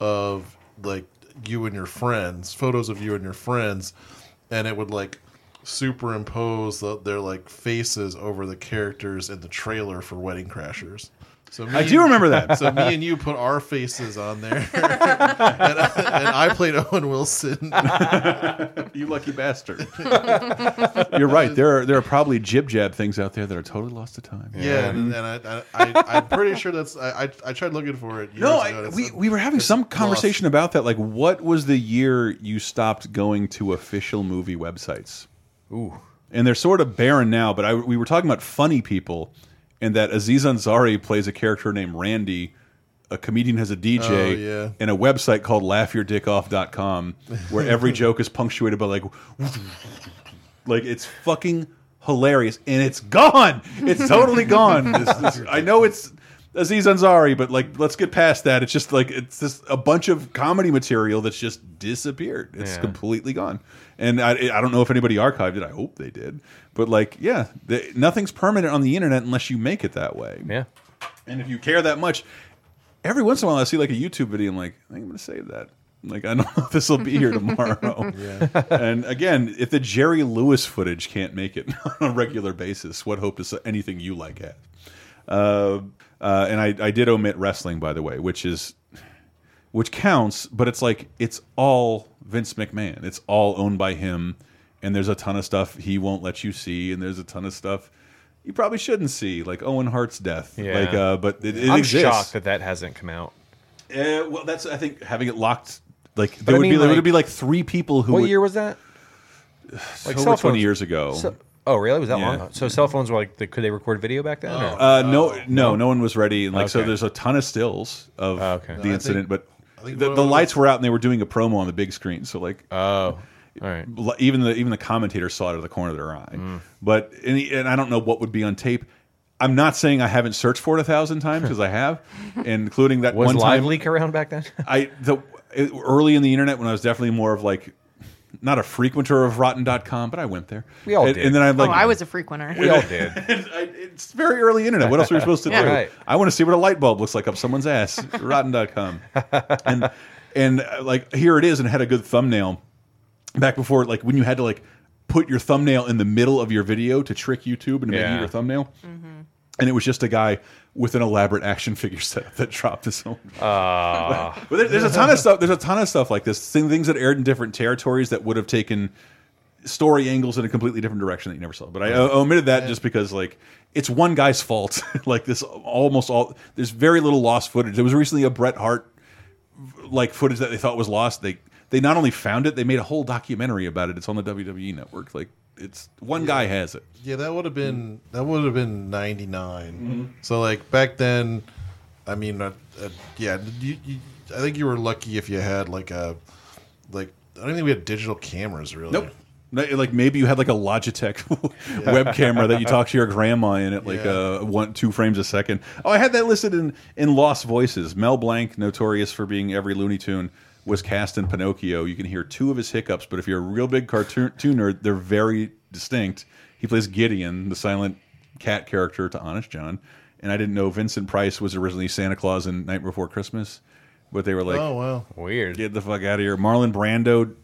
of like you and your friends, photos of you and your friends, and it would like superimpose the, their like faces over the characters in the trailer for Wedding Crashers. So me I do and- remember that. So me and you put our faces on there, and, I, and I played Owen Wilson. you lucky bastard. You're right. There are there are probably JibJab things out there that are totally lost to time. Yeah, and, and I, I, I, I'm pretty sure that's. I, I, I tried looking for it. No, years I, ago, and we it's- we were having it's some lost. conversation about that. Like, what was the year you stopped going to official movie websites? Ooh, and they're sort of barren now. But I, we were talking about funny people, and that Aziz Ansari plays a character named Randy. A comedian has a DJ Oh, yeah. and a website called laughyourdickoff.com where every joke is punctuated by like like it's fucking hilarious and it's gone. It's totally gone. This- this- I know it's Aziz Ansari, but like let's get past that. It's just like it's just a bunch of comedy material that's just disappeared. It's Yeah. completely gone. And I I don't know if anybody archived it. I hope they did. But like yeah, the, nothing's permanent on the internet unless you make it that way. Yeah. And if you care that much, every once in a while I see like a YouTube video. I'm like, I think I'm going to save that. Like I don't know if this will be here tomorrow. Yeah. And again, if the Jerry Lewis footage can't make it on a regular basis, what hope does anything you like have? Uh, uh, and I, I did omit wrestling, by the way, which is which counts, but it's like it's all Vince McMahon. It's all owned by him, and there's a ton of stuff he won't let you see, and there's a ton of stuff you probably shouldn't see, like Owen Hart's death. Yeah. Like, uh, but it, it I'm exists. shocked that that hasn't come out. Uh, well, that's I think having it locked. Like But there I would mean, be there like- would be like three people who. What would, year was that? Over cell 20 years ago. So- oh, really? Was that Yeah. long? So cell phones were like, the, could they record video back then? or- Uh, no, no, no one was ready, and like so, Okay. there's a ton of stills of Oh, okay. the No, I incident, think- I but think the, one the of lights were out, and they were doing a promo on the big screen. So like, oh, all right. even the even the commentators saw it out of the corner of their eye. Mm. But and, and I don't know what would be on tape. I'm not saying I haven't searched for it a thousand times because I have, including that Was one Live time. Leak around back then? I the it- early in the internet when I was definitely more of like not a frequenter of rotten.com, but I went there. We all and, did. And then I like oh, I was a frequenter. We all did. it's very early internet. What else are we supposed to Yeah. do? Right. I want to see what a light bulb looks like up someone's ass. Rotten.com. and and uh, like here it is, and it had a good thumbnail back before, like when you had to like put your thumbnail in the middle of your video to trick YouTube and to make Yeah. it your thumbnail. And it was just a guy with an elaborate action figure set that dropped his own. Uh, But there- there's a ton of stuff. There's a ton of stuff like this. Things that aired in different territories that would have taken story angles in a completely different direction that you never saw. But I uh, omitted that just because like it's one guy's fault. like this, almost all there's very little lost footage. There was recently a Bret Hart like footage that they thought was lost. They they not only found it, they made a whole documentary about it. It's on the WWE network. Like it's one guy has it. Yeah, that would have been that would have been '99. Mm-hmm. So like back then, I mean, uh, uh, yeah, you, you, I think you were lucky if you had like a like I don't think we had digital cameras really. Nope. Like maybe you had like a Logitech web camera that you talk to your grandma in at like Yeah. uh, one two frames a second. Oh, I had that listed in in Lost Voices. Mel Blanc, notorious for being every Looney Tune, was cast in Pinocchio. You can hear two of his hiccups, but if you're a real big cartoon nerd, they're very distinct. He plays Gideon, the silent cat character to Honest John. And I didn't know Vincent Price was originally Santa Claus in Night Before Christmas, but they were like, oh wow, weird. Get the fuck out of here. Marlon Brando,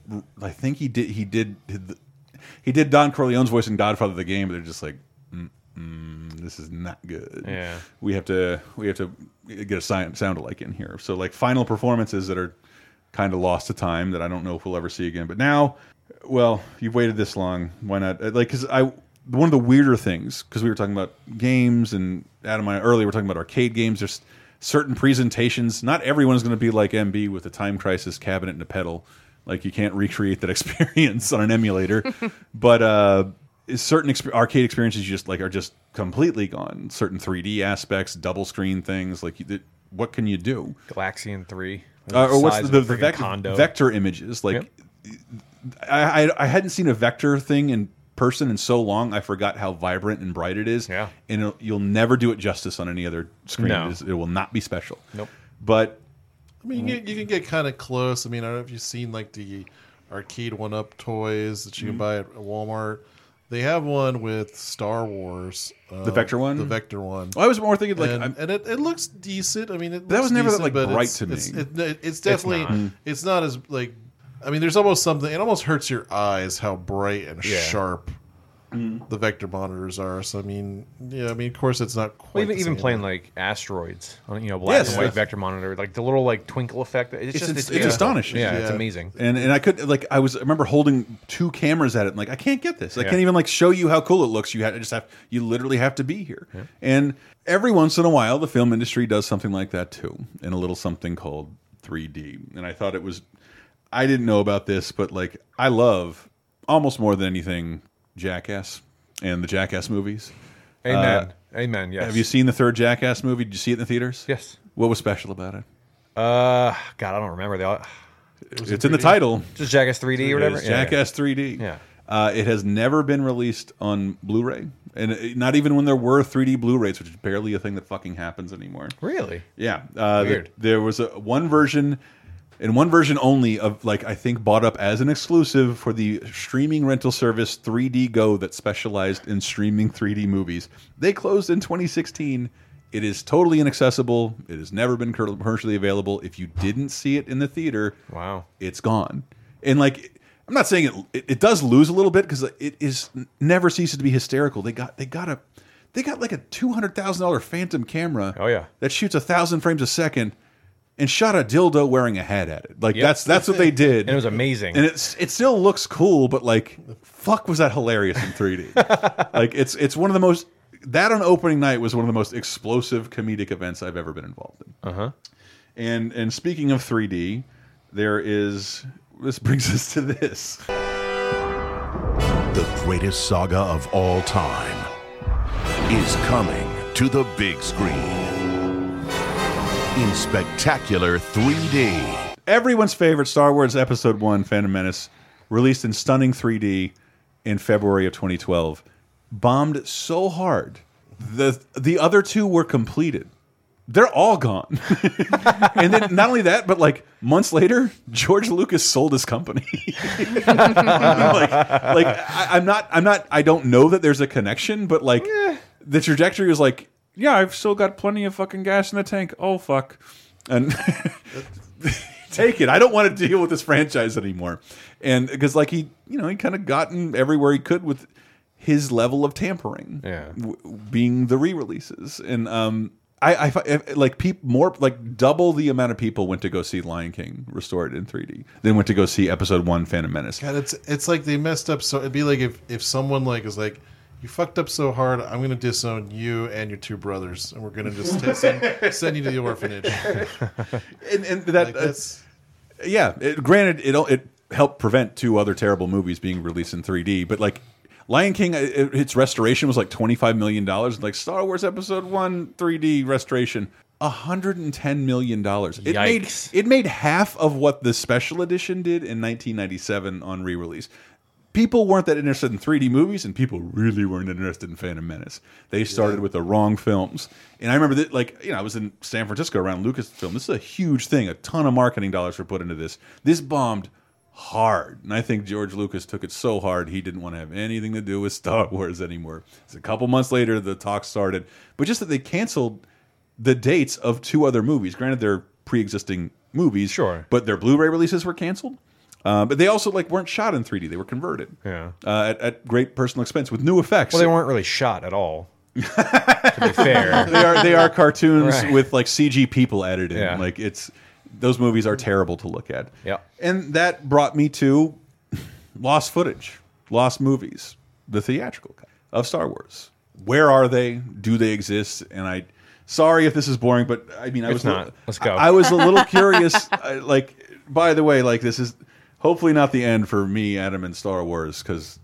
I think he did. He did. He did Don Corleone's voice in Godfather the game, but they're just like, mm, mm, this is not good. Yeah. we have to we have to get a sound, sound alike in here. So like final performances that are kind of lost to time that I don't know if we'll ever see again. But now, well, you've waited this long. Why not? Like, because I one of the weirder things because we were talking about games and Adam and I earlier we're talking about arcade games. There's certain presentations. Not everyone is going to be like MB with a Time Crisis cabinet and a pedal. Like you can't recreate that experience on an emulator. but uh, certain exp arcade experiences you just like are just completely gone. Certain 3D aspects, double screen things. Like, you, what can you do? Galaxian 3. Uh, or what's Size the, the, a condo. vector images? Like, I, I I hadn't seen a vector thing in person in so long. I forgot how vibrant and bright it is. Yeah, and it'll, you'll never do it justice on any other screen. No. It, is, it will not be special. Nope. But I mean, you, you can get kind of close. I mean, I don't know if you've seen like the arcade one up toys that you can Mhm. buy at Walmart. They have one with Star Wars. uh, The Vector one? The Vector one. I was more thinking, like, and, and it, it looks decent. I mean, it That was never that, decent, like, but bright it's, to me. It's, it, it's It's definitely not. it's not. as like. I mean, there's almost something. It almost hurts your eyes how bright and Yeah. sharp Mm. the vector monitors are. So I mean, yeah. I mean, of course, it's not quite Well, even the even same, playing but- like asteroids on you know black Yes. and white Yes. vector monitor, like the little like twinkle effect. It's, it's, just it's, yeah. astonishing. Yeah, it's amazing. And and I could like I was I remember holding two cameras at it and like I can't get this. I Yeah. can't even like show you how cool it looks. You had just have you literally have to be here. And every once in a while the film industry does something like that too in a little something called 3D. And I thought it was I didn't know about this, but like I love almost more than anything Jackass and the Jackass movies. Amen. Amen, yes. Have you seen the third Jackass movie? Did you see it in the theaters? Yes. What was special about it? Uh, God, I don't remember. They all, it's in the title. Just Jackass 3D or whatever. Yeah, yeah. Jackass 3D. Yeah. Uh, it has never been released on Blu-ray, and it- not even when there were 3D Blu-rays, which is barely a thing that fucking happens anymore. Really? Yeah. Uh, Weird. there was a one version, and one version only of like I think bought up as an exclusive for the streaming rental service 3D Go that specialized in streaming 3D movies. They closed in 2016. It is totally inaccessible. It has never been commercially available. If you didn't see it in the theater, wow, it's gone. And like, I'm not saying it. It, it does lose a little bit because it is never ceases to be hysterical. They got they got a they got like a two hundred thousand dollar Phantom camera. Oh yeah, that shoots a thousand frames a second. And shot a dildo wearing a hat at it. Like that's that's what they did. And it was amazing. And it's it still looks cool, but like, fuck, was that hilarious in 3D? like it's it's one of the most that on opening night was one of the most explosive comedic events I've ever been involved in. Uh huh. And and speaking of 3D, there is this brings us to this. The greatest saga of all time is coming to the big screen in spectacular 3D. Everyone's favorite Star Wars Episode 1 Phantom Menace released in stunning 3D in February of 2012 bombed so hard. The the other two were completed. They're all gone. and then not only that, but like months later, George Lucas sold his company. like, like I, I'm not I'm not I don't know that there's a connection, but like eh. the trajectory was like, yeah, I've still got plenty of fucking gas in the tank. Oh fuck. And take it. I don't want to deal with this franchise anymore. And because like he, you know, he kind of gotten everywhere he could with his level of tampering. Yeah. w- being the re-releases. And um I, I fi- like peop more like double the amount of people went to go see Lion King restored in 3D than went to go see Episode One Phantom Menace. God, it's it's like they messed up. So it'd be like if if someone like is like, you fucked up so hard, I'm gonna disown you and your two brothers, and we're gonna just t- send, send you to the orphanage. and, and that Like, uh, that's yeah. It, granted, it it helped prevent two other terrible movies being released in 3D, but like Lion King, uh, it, its restoration was like 25 million dollars. Like Star Wars Episode One 3D restoration. 110 million dollars. It made it made half of what the special edition did in 1997 on re-release. People weren't that interested in 3D movies, and people really weren't interested in Phantom Menace. They started with the wrong films. And I remember that, like, you know, I was in San Francisco around Lucasfilm. This is a huge thing. A ton of marketing dollars were put into this. This bombed hard, and I think George Lucas took it so hard he didn't want to have anything to do with Star Wars anymore. It's a couple months later the talks started, but just that they canceled the dates of two other movies. Granted, they're pre-existing movies, sure, but their Blu-ray releases were canceled. Uh, but they also like weren't shot in 3D; they were converted. Yeah. uh, at, at great personal expense with new effects. Well, they weren't really shot at all. to be fair, they are they are cartoons Right. with like CG people added in. Yeah. Like it's those movies are terrible to look at. Yeah. and that brought me to lost footage, lost movies, the theatrical cut of Star Wars. Where are they? Do they exist? And I, sorry if this is boring, but I mean, I It's was not. Let's go. I, I was a little curious. I, like, by the way, like this is hopefully not the end for me, Adam, and Star Wars because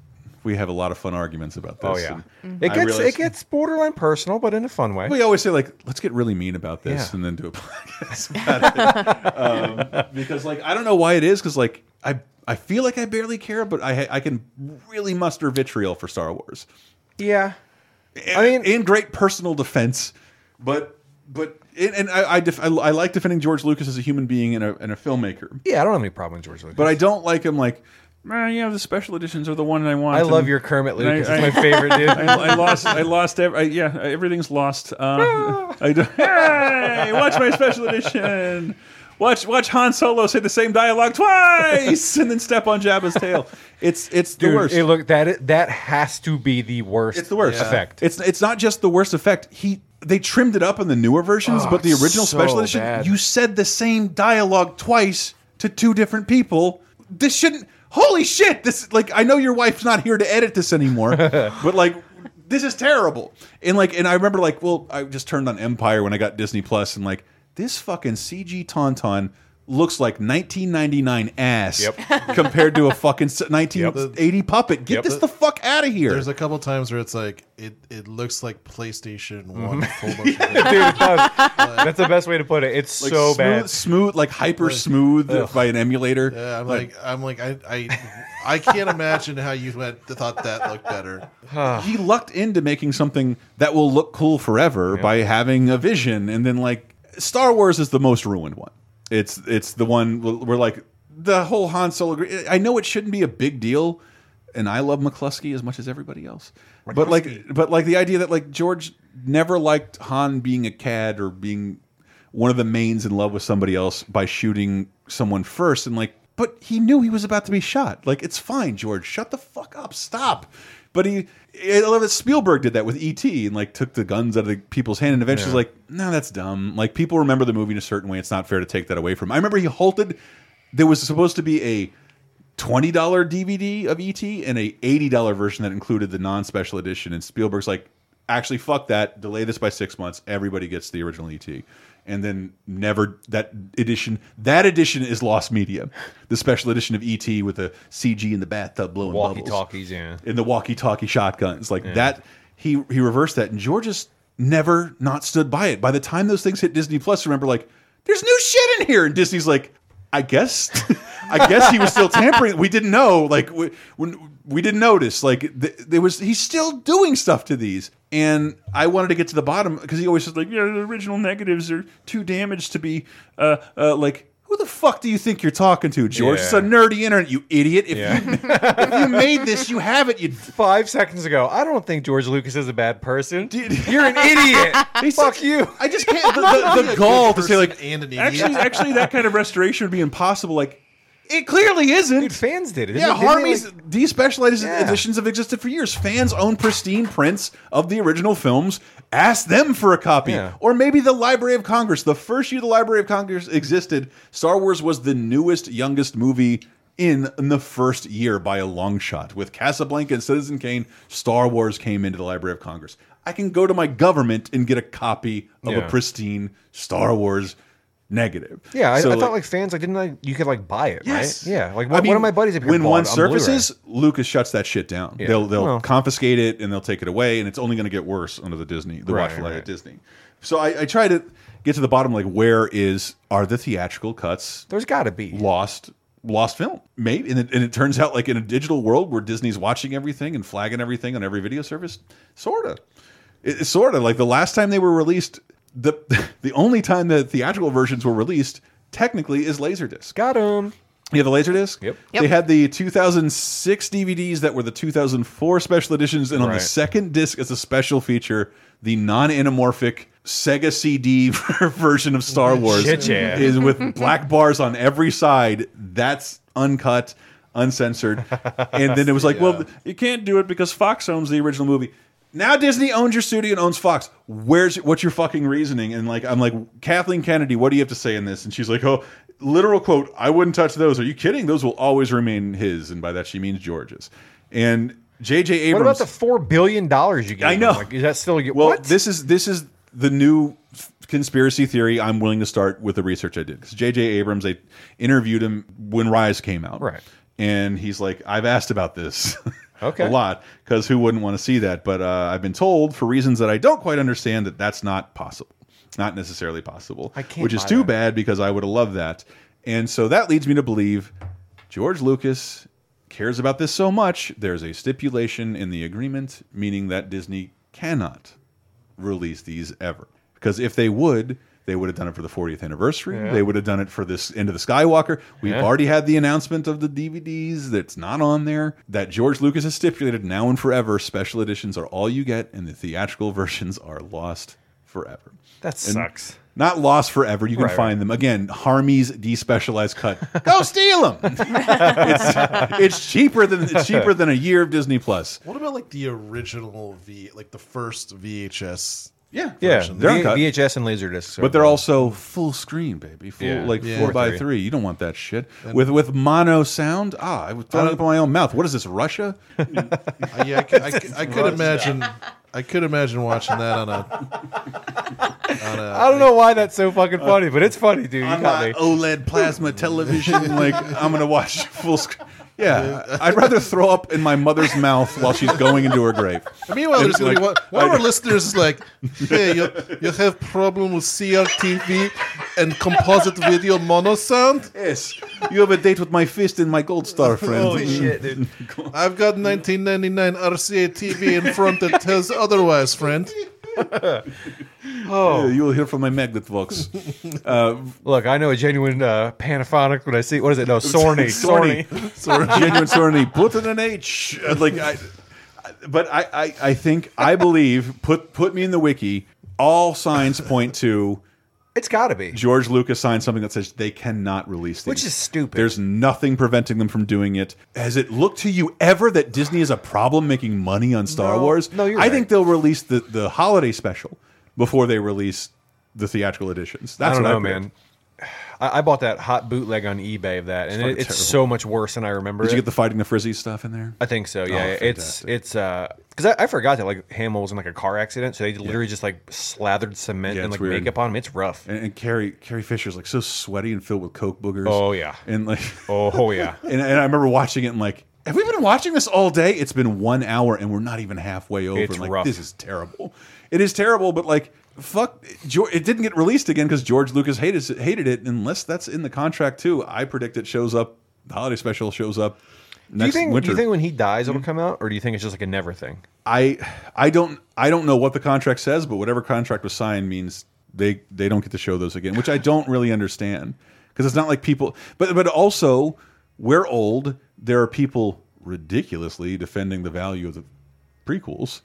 we have a lot of fun arguments about this. Oh yeah, and it gets realize- it gets borderline personal, but in a fun way. we always say like, let's get really mean about this Yeah. and then do a podcast about it. um, because like I don't know why it is because like I I feel like I barely care, but I I can really muster vitriol for Star Wars. Yeah, I mean, in great personal defense, but but and, and I I, def, I I like defending George Lucas as a human being and a and a filmmaker, Yeah, I don't have any problem with George Lucas. but I don't like him like. Man, yeah, the special editions are the one I want. I love your Kermit I- Lucas. I- It's my favorite, dude. I, I lost. I lost. Every, I, yeah, everything's lost. Uh, I do, hey, watch my special edition. Watch watch Han Solo say the same dialogue twice and then step on Jabba's tail. It's it's the worst. hey, look, that i- that has to be the worst. It's the worst effect. It's it's not just the worst effect. He they trimmed it up in the newer versions, Oh, but the oh, original so special edition, bad. you said the same dialogue twice to two different people. This shouldn't. Holy shit! This like I know your wife's not here to edit this anymore, but like this is terrible. And like and I remember like well I just turned on Empire when I got Disney Plus and like this fucking CG Tauntaun looks like 1999 ass compared to a fucking s- 1980 puppet. Get this the fuck out of here. There's a couple times where it's like it it looks like PlayStation One Mhm. full motion. Dude. That's the best way to put it. It's Like so smooth, bad. smooth, like hyper smooth Ugh. by an emulator. Yeah, I'm like, I'm like, I, I, I can't imagine how you went thought that looked better. he lucked into making something that will look cool forever by having a vision, and then like Star Wars is the most ruined one. It's it's the one where where, like the whole Han Solo. I know it shouldn't be a big deal, and I love McCluskey as much as everybody else. But like, but like the idea that like George never liked Han being a cad or being one of the mains in love with somebody else by shooting someone first, and like, but he knew he was about to be shot. Like, it's fine, George. Shut the fuck up. Stop. But he, I love that Spielberg did that with E.T. and like took the guns out of the people's hand, and eventually Yeah. was like, no, that's dumb. Like people remember the movie in a certain way. It's not fair to take that away from. 'em. I remember he halted. There was supposed to be a twenty dollar DVD of ET and a eighty dollar version that included the non special edition. And Spielberg's like, actually, fuck that. Delay this by six months. Everybody gets the original ET. And then never that edition. That edition is lost media. The special edition of ET with the CG in the bathtub blowing bubbles. Walkie-talkies, yeah. In the walkie-talkie shotguns, like Yeah. that. He he reversed that, and George just never not stood by it. By the time those things hit Disney Plus, remember like, there's new shit in here, and Disney's like, I guess, I guess he was still tampering. We didn't know, like we, when we didn't notice, like th there was he's still doing stuff to these, and I wanted to get to the bottom because he always says like, yeah, the original negatives are too damaged to be, uh, uh, like. Who the fuck do you think you're talking to, George? It's a nerdy internet, you idiot. If, Yeah. you, if you made this, you have it. You Five seconds ago, I don't think George Lucas is a bad person. Dude. You're an idiot. Fuck you. I just can't. The, the, the gall to say like, and an idiot. actually, actually, that kind of restoration would be impossible. Like, it clearly isn't. Dude, fans did it. Yeah, Didn't they- Harmy's didn't despecialized Yeah. editions have existed for years. Fans own pristine prints of the original films. Ask them for a copy, Yeah. or maybe the Library of Congress. The first year the Library of Congress existed, Star Wars was the newest, youngest movie in, in the first year by a long shot. With Casablanca and Citizen Kane, Star Wars came into the Library of Congress. I can go to my government and get a copy of Yeah. a pristine Star Wars negative. Yeah, I, So, I thought like fans like didn't like you could like buy it, Yes. right? Yeah, like I one, mean, one of my buddies when one it on surfaces, Lucas shuts that shit down. Yeah. They'll they'll Well. confiscate it and they'll take it away, and it's only going to get worse under the Disney, the Right, watchful eye right. at Disney. So I, I try to get to the bottom, like where is are the theatrical cuts? There's got to be lost lost film, maybe, and it, and it turns out like in a digital world where Disney's watching everything and flagging everything on every video service, sorta. It, it's sort of like the last time they were released. The the only time the theatrical versions were released technically is Laserdisc. Got him. You have the Laserdisc? Yep. They had the 2006 DVDs that were the 2004 special editions, and on the second disc as a special feature, the non-anamorphic Sega CD version of Star Wars yeah. is with black bars on every side. That's uncut, uncensored, and then it was like, well, you can't do it because Fox owns the original movie. Now Disney owns your studio and owns Fox. Where's what's your fucking reasoning? And like I'm like Kathleen Kennedy, what do you have to say in this? And she's like, oh, literal quote, I wouldn't touch those. Are you kidding? Those will always remain his, and by that she means George's. And J.J. Abrams. What about the four billion dollars you get? I know. Like, is that still well, what? this is this is the new conspiracy theory. I'm willing to start with the research I did because J.J. Abrams, I interviewed him when Rise came out, Right. And he's like, I've asked about this. Okay. a lot because who wouldn't want to see that? But uh, I've been told for reasons that I don't quite understand that that's not possible, not necessarily possible. I can't which is too that. bad because I would have loved that. And so that leads me to believe George Lucas cares about this so much. There's a stipulation in the agreement, meaning that Disney cannot release these ever. Because if they would, they would have done it for the 40th anniversary. Yeah. They would have done it for this End of the Skywalker. We've Yeah. already had the announcement of the DVDs that's not on there. That George Lucas has stipulated now and forever. Special editions are all you get, and the theatrical versions are lost forever. That And sucks. Not lost forever. You can Right, find them again. Harmy's despecialized cut. Go steal them. it's, it's cheaper than it's cheaper than a year of Disney Plus. What about like the original V, like the first VHS? Yeah, yeah, version? they're V- uncut. VHS and laserdiscs, are- But they're also full screen, baby. Full Yeah. like Yeah. four by 4:3. three. You don't want that shit with with mono sound. Ah, I was throwing up in my own mouth. What is this, Russia? Uh, yeah, I could, I could, I could imagine. I could imagine watching that on a on a, I don't know why that's so fucking funny, but it's funny, dude. You on got my me. OLED plasma television. like I'm gonna watch full screen. Yeah, I'd rather throw up in my mother's mouth while she's going into her grave. Meanwhile, there's going to be one, one of our listeners is like, "Hey, you, you have problem with CRTV and composite video mono sound? Yes, you have a date with my fist and my gold star friend. Holy shit, dude! I've got 1999 RCA TV in front that tells otherwise, friend. Oh, you will hear from my Magnetvox. Uh, Look, I know a genuine uh, Panaphonic when I see what is it? No, Sorny, Sorny. Sorny, genuine Sorny. Put in an H. Uh, Like I, but I, I, I think I believe put put me in the wiki. All signs point to. It's got to be George Lucas signed something that says they cannot release these, Which is stupid. There's nothing preventing them from doing it. Has it looked to you ever that Disney is a problem making money on Star No. Wars? No, you're I right. think they'll release the the holiday special before they release the theatrical editions. That's I don't what know, I predict. man. I, I bought that hot bootleg on eBay of that, and it, it's terrible. so much worse than I remember. Did you get the fighting the frizzy stuff in there? I think so. Oh, Yeah, it's fantastic. it's uh because I, I forgot that like Hamill was in like a car accident, so they literally just like slathered cement Yeah, and it's like weird. makeup on him. It's rough. And, and Carrie Carrie Fisher's like so sweaty and filled with coke boogers. Oh, yeah. and like oh yeah. and, and I remember watching it and like, have we been watching this all day? It's been one hour and we're not even halfway over. It's like rough. this is terrible. It is terrible, but like fuck, it didn't get released again because George Lucas hated it, hated it. Unless that's in the contract too, I predict it shows up. The holiday special shows up Do you think? winter. Do you think when he dies it'll hmm? come out, or do you think it's just like a never thing? I I don't I don't know what the contract says, but whatever contract was signed means they they don't get to show those again, which I don't really understand because it's not like people. But but also we're old. There are people ridiculously defending the value of the prequels.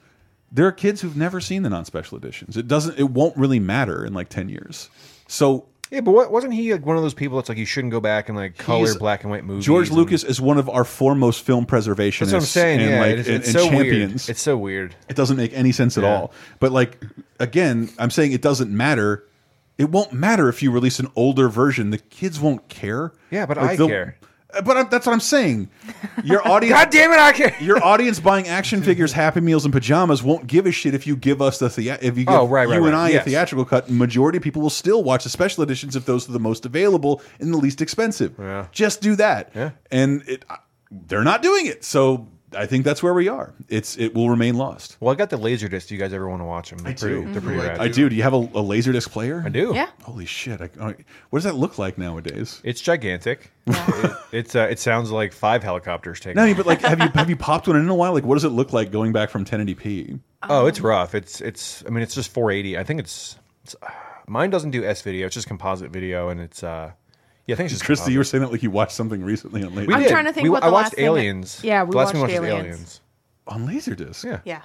There are kids who've never seen the non-special editions. It doesn't. It won't really matter in like ten years. So Yeah, but what, wasn't he like one of those people that's like you shouldn't go back and like color black and white movies? George and- Lucas is one of our foremost film preservationists. That's what I'm saying. And yeah, like, it is- it's and so champions. weird. It's so weird. It doesn't make any sense at all. But like again, I'm saying it doesn't matter. It won't matter if you release an older version. The kids won't care. Yeah, but Like, I care. But I'm, that's what I'm saying. Your audience, God damn it, I care. your audience buying action figures, Happy Meals, and pajamas won't give a shit if you give us the thea if you give Oh, right, right, you and right. I Yes. a theatrical cut. Majority of people will still watch the special editions if those are the most available and the least expensive. Yeah. Just do that. Yeah. And it, they're not doing it, so I think that's where we are. It's it will remain lost. Well, I got the Laserdisc. Do you guys ever want to watch them? They're I pretty, do. They're pretty rad. I do. Do you have a, a laserdisc player? I do. Yeah. Holy shit! I, I- what does that look like nowadays? It's gigantic. It, it's uh, it sounds like five helicopters taking. No, off. but like, have you have you popped one in a while? Like, what does it look like going back from 1080p? Oh, it's rough. It's it's. I mean, it's just 480. I think it's. it's mine doesn't do S video. It's just composite video, and it's. uh Yeah, I think it's just. Christy, you were saying that like you watched something recently on Laser. Laserdisc. I'm trying to think We- what I watched last thing I- Aliens. Yeah, we The last watched thing we watched was Aliens. on Laserdisc. Yeah. Yeah.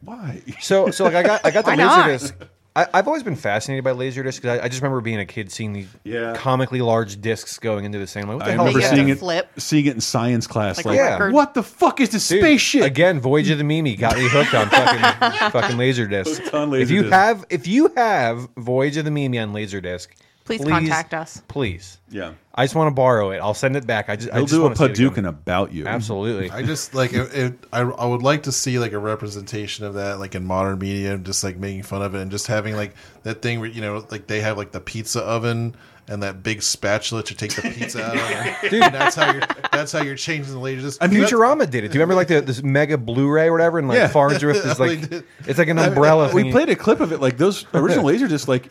Why? So so like I got I got the Why not? Laserdisc. I, I've always been fascinated by Laserdisc because I, I just remember being a kid seeing these Yeah. comically large discs going into the same. Like, what the I hell remember is that? seeing it, flip. seeing it in science class. Like Like, a Yeah. record. what the fuck is this Dude, space shit? Again, Voyage of the Mimi got me hooked on fucking fucking Laserdisc. Hooked on If you Laserdisc. have if you have Voyage of the Mimi on Laserdisc, Please contact us. Please. Yeah. I just want to borrow it. I'll send it back. I just I He'll just do a want to see it Hadouken again. about you. Absolutely. I just like it, it, I, I would like to see like a representation of that like in modern media, just like making fun of it and just having like that thing where you know like they have like the pizza oven and that big spatula to take the pizza out of. Dude. And that's how you're that's how you're changing the latest. I mean, Futurama did it. Do you remember like the, this mega Blu-ray or whatever? And like Yeah. Farnsworth is They like did. it's like an umbrella. we thingy. played a clip of it like those original laserdiscs like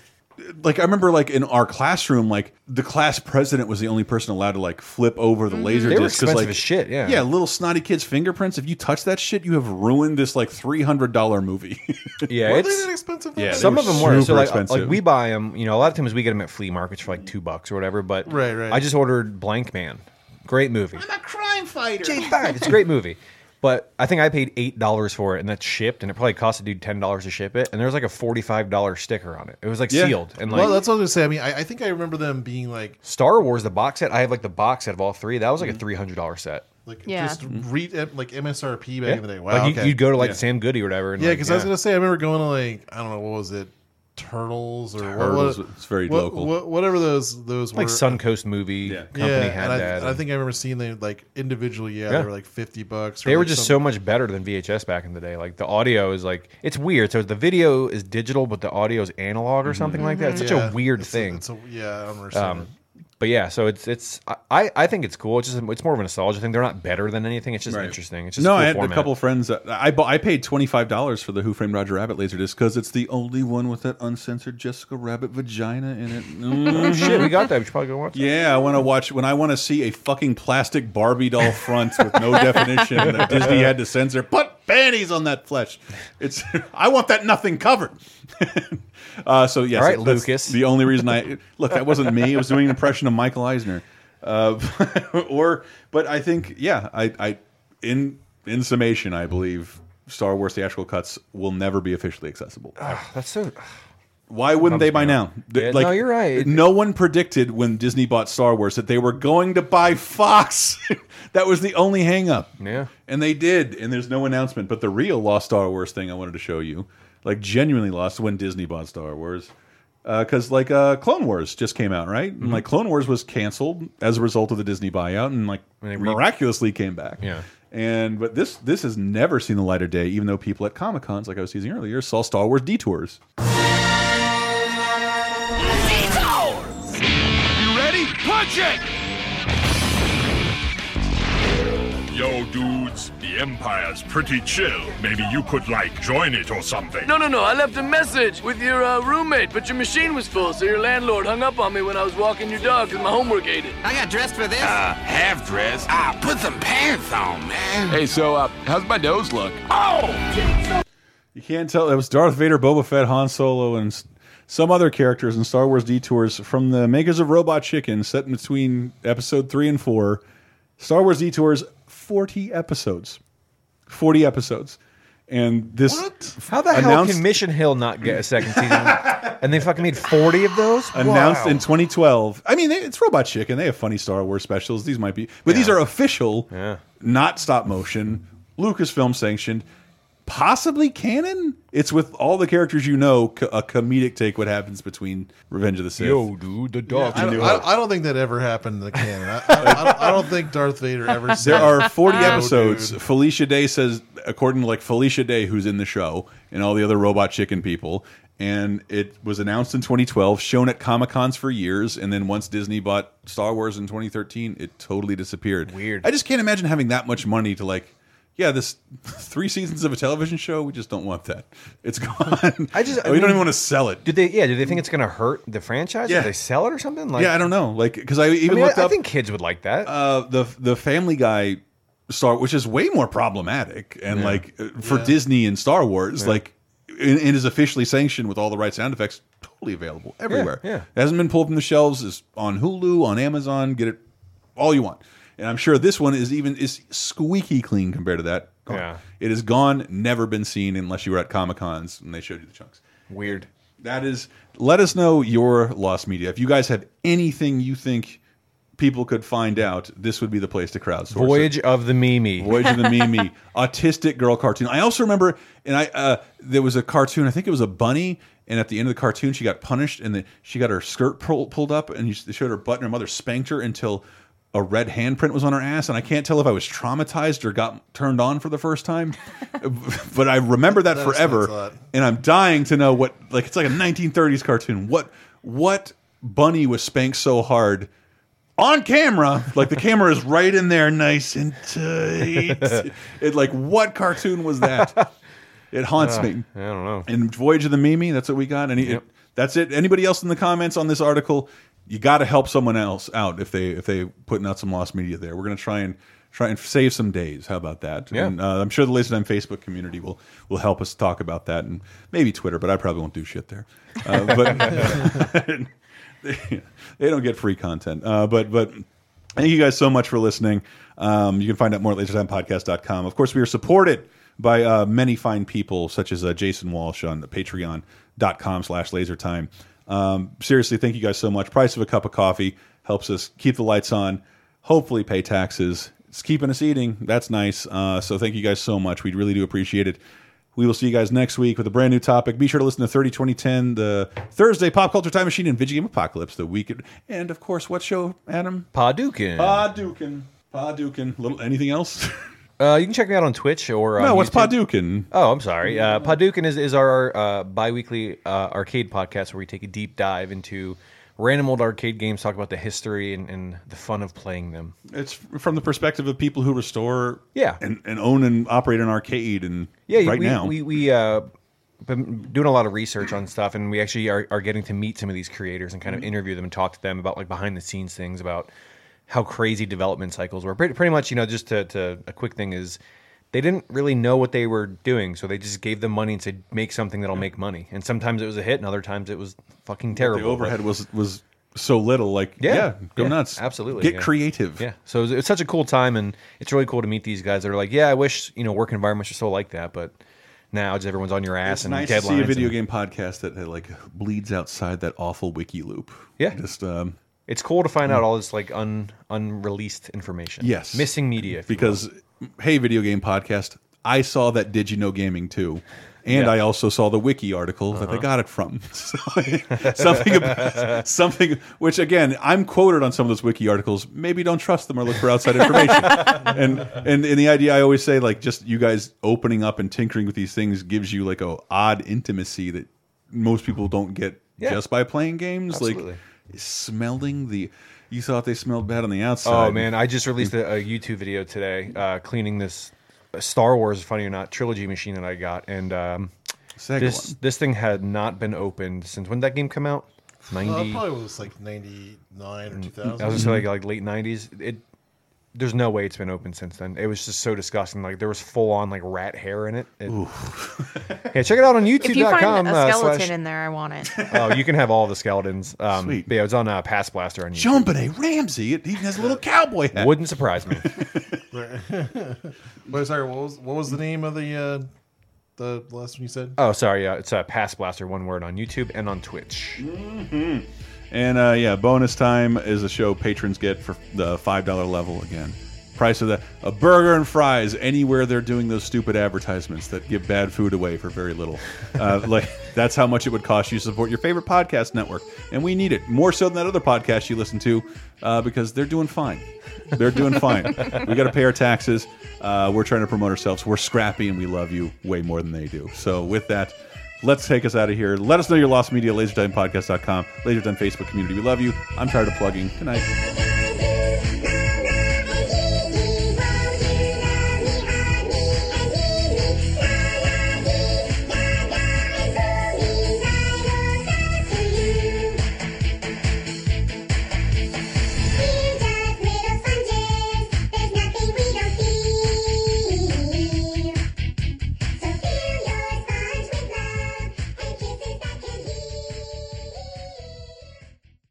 like I remember like in our classroom like the class president was the only person allowed to like flip over the laser Mm-hmm. They were disc 'cause, like as shit, yeah. yeah little snotty kids fingerprints if you touch that shit you have ruined this like three hundred dollar movie Yeah, Were it's they that expensive? Yeah, they some were of them were. So super like, expensive. like we buy them. You know, a lot of times we get them at flea markets for like two bucks or whatever. But Right, right. I just ordered Blankman. Great movie. I'm a crime fighter. Jay Bad. It's a great movie. But I think I paid eight dollars for it, and that's shipped, and it probably cost a dude ten dollars to ship it. And there was like a forty-five dollar sticker on it. It was like Yeah. sealed, and like well, that's what I was gonna say. I mean, I, I think I remember them being like Star Wars, the box set. I have like the box set of all three. That was like Mm-hmm. a three hundred dollar set. like Yeah. just read like MSRP back Yeah. in the day. Wow, like you, okay. you'd go to like Yeah. Sam Goody or whatever. And yeah, like, because I was gonna say I remember going to like I don't know what was it Turtles or Turtles, what, it's very what- local. what- whatever those those Like were. Suncoast movie company yeah, had and I, that. and I think I remember seeing them like individually. Yeah, Yeah. they were like fifty bucks. or, They were just some- so much better than VHS back in the day. Like the audio is like it's weird. So the video is digital, but the audio is analog or something mm-hmm. like that. It's such Yeah, a weird it's a- thing. it's a- yeah, I don't understand um, it. But yeah, so it's it's I I think it's cool. It's just it's more of a nostalgia thing. They're not better than anything. It's just Right. interesting. It's just no, cool I had format. a couple friends. That, I bought, I paid twenty five dollars for the Who Framed Roger Rabbit laserdisc because it's the only one with that uncensored Jessica Rabbit vagina in it. Oh, shit, we got that. We should probably go watch. That. Yeah, I want to watch when I want to see a fucking plastic Barbie doll front with no definition that Disney had to censor. Put panties on that flesh. It's I want that nothing covered. uh, so yes, All right, Lucas. The only reason I look that wasn't me. I was doing an impression of Michael Eisner. Uh, or, but I think yeah, I, I in in summation, I believe Star Wars theatrical cuts will never be officially accessible. That's so. Why wouldn't they by now? Yeah, no, you're right. No one predicted when Disney bought Star Wars that they were going to buy Fox. that was the only hangup. Yeah. And they did, and there's no announcement. But the real Lost Star Wars thing I wanted to show you, like genuinely lost when Disney bought Star Wars. Because like uh, Clone Wars just came out, right? And Mhm. like Clone Wars was canceled as a result of the Disney buyout, and like And miraculously came back. Yeah. And but this this has never seen the light of day, even though people at Comic Cons, like I was teasing earlier, saw Star Wars detours. You ready? Punch it! Yo, dudes, the Empire's pretty chill. Maybe you could, like, join it or something. No, no, no. I left a message with your uh, roommate, but your machine was full, so your landlord hung up on me when I was walking your dog because my homework ate it. I got dressed for this. Uh, half dressed. Ah, put some pants on, man. Hey, so uh, how's my nose look? Oh! You can't tell. It was Darth Vader, Boba Fett, Han Solo, and some other characters in Star Wars Detours from the makers of Robot Chicken, set in between Episode three and four. Star Wars Detours, forty episodes, forty episodes, and this How the hell can Mission Hill not get a second season? and they fucking made forty of those. announced Wow. in 2012. I mean, they- it's Robot Chicken. They have funny Star Wars specials. These might be, but these are official, not stop motion, Lucasfilm sanctioned, possibly canon. It's with all the characters you know, co- a comedic take what happens between Revenge of the Sith. Yo, dude, the dog. I don't, I, I don't think that ever happened in the canon. I, I, I, don't, I don't think Darth Vader ever. Said, There are 40 "Oh, episodes. dude." Felicia Day says, according to like Felicia Day, who's in the show, and all the other Robot Chicken people. And it was announced in 2012, shown at Comic Cons for years, and then once Disney bought Star Wars in 2013, it totally disappeared. Weird. I just can't imagine having that much money to like, yeah, this three seasons of a television show. We just don't want that. It's gone. I just I we don't even want to sell it. Did they? Yeah. Do they think it's going to hurt the franchise? Yeah. If they sell it or something? Like, yeah, I don't know. Like, because I even I mean, looked I, up. I think kids would like that. uh, the the Family Guy Star, which is way more problematic, and Yeah. like uh, for Yeah. Disney and Star Wars, Yeah. like it, it is officially sanctioned with all the right sound effects, totally available everywhere. yeah. It hasn't been pulled from the shelves. Is on Hulu, on Amazon. Get it all you want. And I'm sure this one is even is squeaky clean compared to that. Gone. Yeah. It is gone, never been seen unless you were at Comic Cons and they showed you the chunks. Weird. That is. Let us know your lost media. If you guys have anything you think people could find out, this would be the place to crowdsource. it. Voyage of the Mimi. Voyage of the Mimi, autistic girl cartoon. I also remember, and I uh, there was a cartoon. I think it was a bunny, and at the end of the cartoon, she got punished, and the, she got her skirt pull, pulled up, and they showed her butt, and her mother spanked her until a red handprint was on her ass. And I can't tell if I was traumatized or got turned on for the first time, but I remember that, That forever, explains a lot. and I'm dying to know what like it's like a 1930s cartoon. What what bunny was spanked so hard? on camera, like the camera is right in there, nice and tight. it like what cartoon was that? It haunts Uh, me. I don't know. And Voyage of the Mimi, that's what we got. Any, Yep. that's it. Anybody else in the comments on this article? You got to help someone else out if they if they putting out some lost media there. We're gonna try and try and save some days. How about that? Yeah. And, uh, I'm sure the Laser Time Facebook community will will help us talk about that, and maybe Twitter, but I probably won't do shit there. Uh, but they, they don't get free content. Uh, but but thank you guys so much for listening. Um, you can find out more at lasertimepodcast.com. Of course, we are supported by uh, many fine people, such as uh, Jason Walsh on the patreon.com slash lasertime. Um, seriously, thank you guys so much. Price of a cup of coffee helps us keep the lights on, hopefully pay taxes. It's keeping us eating. That's nice. Uh, so thank you guys so much. We really do appreciate it. We will see you guys next week with a brand new topic. Be sure to listen to 30 2010, the Thursday Pop Culture Time Machine and Video Game Apocalypse, the week. And of course, what show, Adam? Padukin. Padukin. Padukin. Little anything else? Uh, you can check me out on Twitch or on no, what's YouTube. Padukin? Oh, I'm sorry. Uh, Padukin is, is our uh, bi-weekly uh, arcade podcast where we take a deep dive into random old arcade games, talk about the history and, and the fun of playing them. It's from the perspective of people who restore, Yeah. and, and own and operate an arcade. And Yeah, right we, now, we we uh, been doing a lot of research on stuff, and we actually are, are getting to meet some of these creators and kind of Mhm. interview them and talk to them about like behind the scenes things about how crazy development cycles were. Pretty, pretty much, you know, just to, to a quick thing is they didn't really know what they were doing, so they just gave them money and said make something that'll make money. And sometimes it was a hit, and other times it was fucking terrible. the overhead but- was was so little. Like, yeah, go yeah, nuts, absolutely, get yeah. creative. Yeah, so it was, such a cool time, and it's really cool to meet these guys that are like, yeah, I wish you know work environments were so like that, but now just everyone's on your ass It's and nice deadlines. to see a video and- game podcast that, that like bleeds outside that awful wiki loop. Yeah. just um, It's cool to find out all this like un unreleased information. yes, missing media. because hey, video game podcast. I saw that Did You Know Gaming too. And Yeah. I also saw the wiki article that they Uh-huh. got it from. So, something, about, something, which again, I'm quoted on some of those wiki articles. Maybe don't trust them or look for outside information. and, and and the idea I always say, like, just you guys opening up and tinkering with these things gives you like a odd intimacy that most people don't get Yeah. just by playing games. Absolutely. Like smelling the. You thought they smelled bad on the outside. Oh man, I just released a, a YouTube video today, uh, cleaning this Star Wars, funny or not, trilogy machine that I got, and um, Sega this one. this thing had not been opened since when did that game come out. Uh, Ninety. probably was like 99 or 2000. I was just like like late nineties. It there's no way it's been open since then. It was just so disgusting. Like there was full on like rat hair in it. It- yeah, check it out on YouTube.com. If you find a uh, skeleton slash- in there, I want it. oh, you can have all the skeletons. Um, Sweet. but yeah, it was on uh, Pass Blaster on YouTube. Jumping a Ramsey. It, he has a little cowboy hat. Wouldn't surprise me. Wait, sorry, what was what was the name of the uh, the last one you said? Oh, sorry. Yeah, it's uh, Pass Blaster, one word on YouTube and on Twitch. Mhm. And uh, yeah, bonus time is a show patrons get for the five dollar level again. Price of that a burger and fries anywhere they're doing those stupid advertisements that give bad food away for very little. Uh, like that's how much it would cost you to support your favorite podcast network, and we need it more so than that other podcast you listen to uh, because they're doing fine. They're doing fine. we got to pay our taxes. Uh, we're trying to promote ourselves. We're scrappy and we love you way more than they do. So with that. Let's take us out of here. Let us know your lost media, lasertimepodcast.com, Laser Time Facebook community. We love you. I'm tired of plugging. Good night.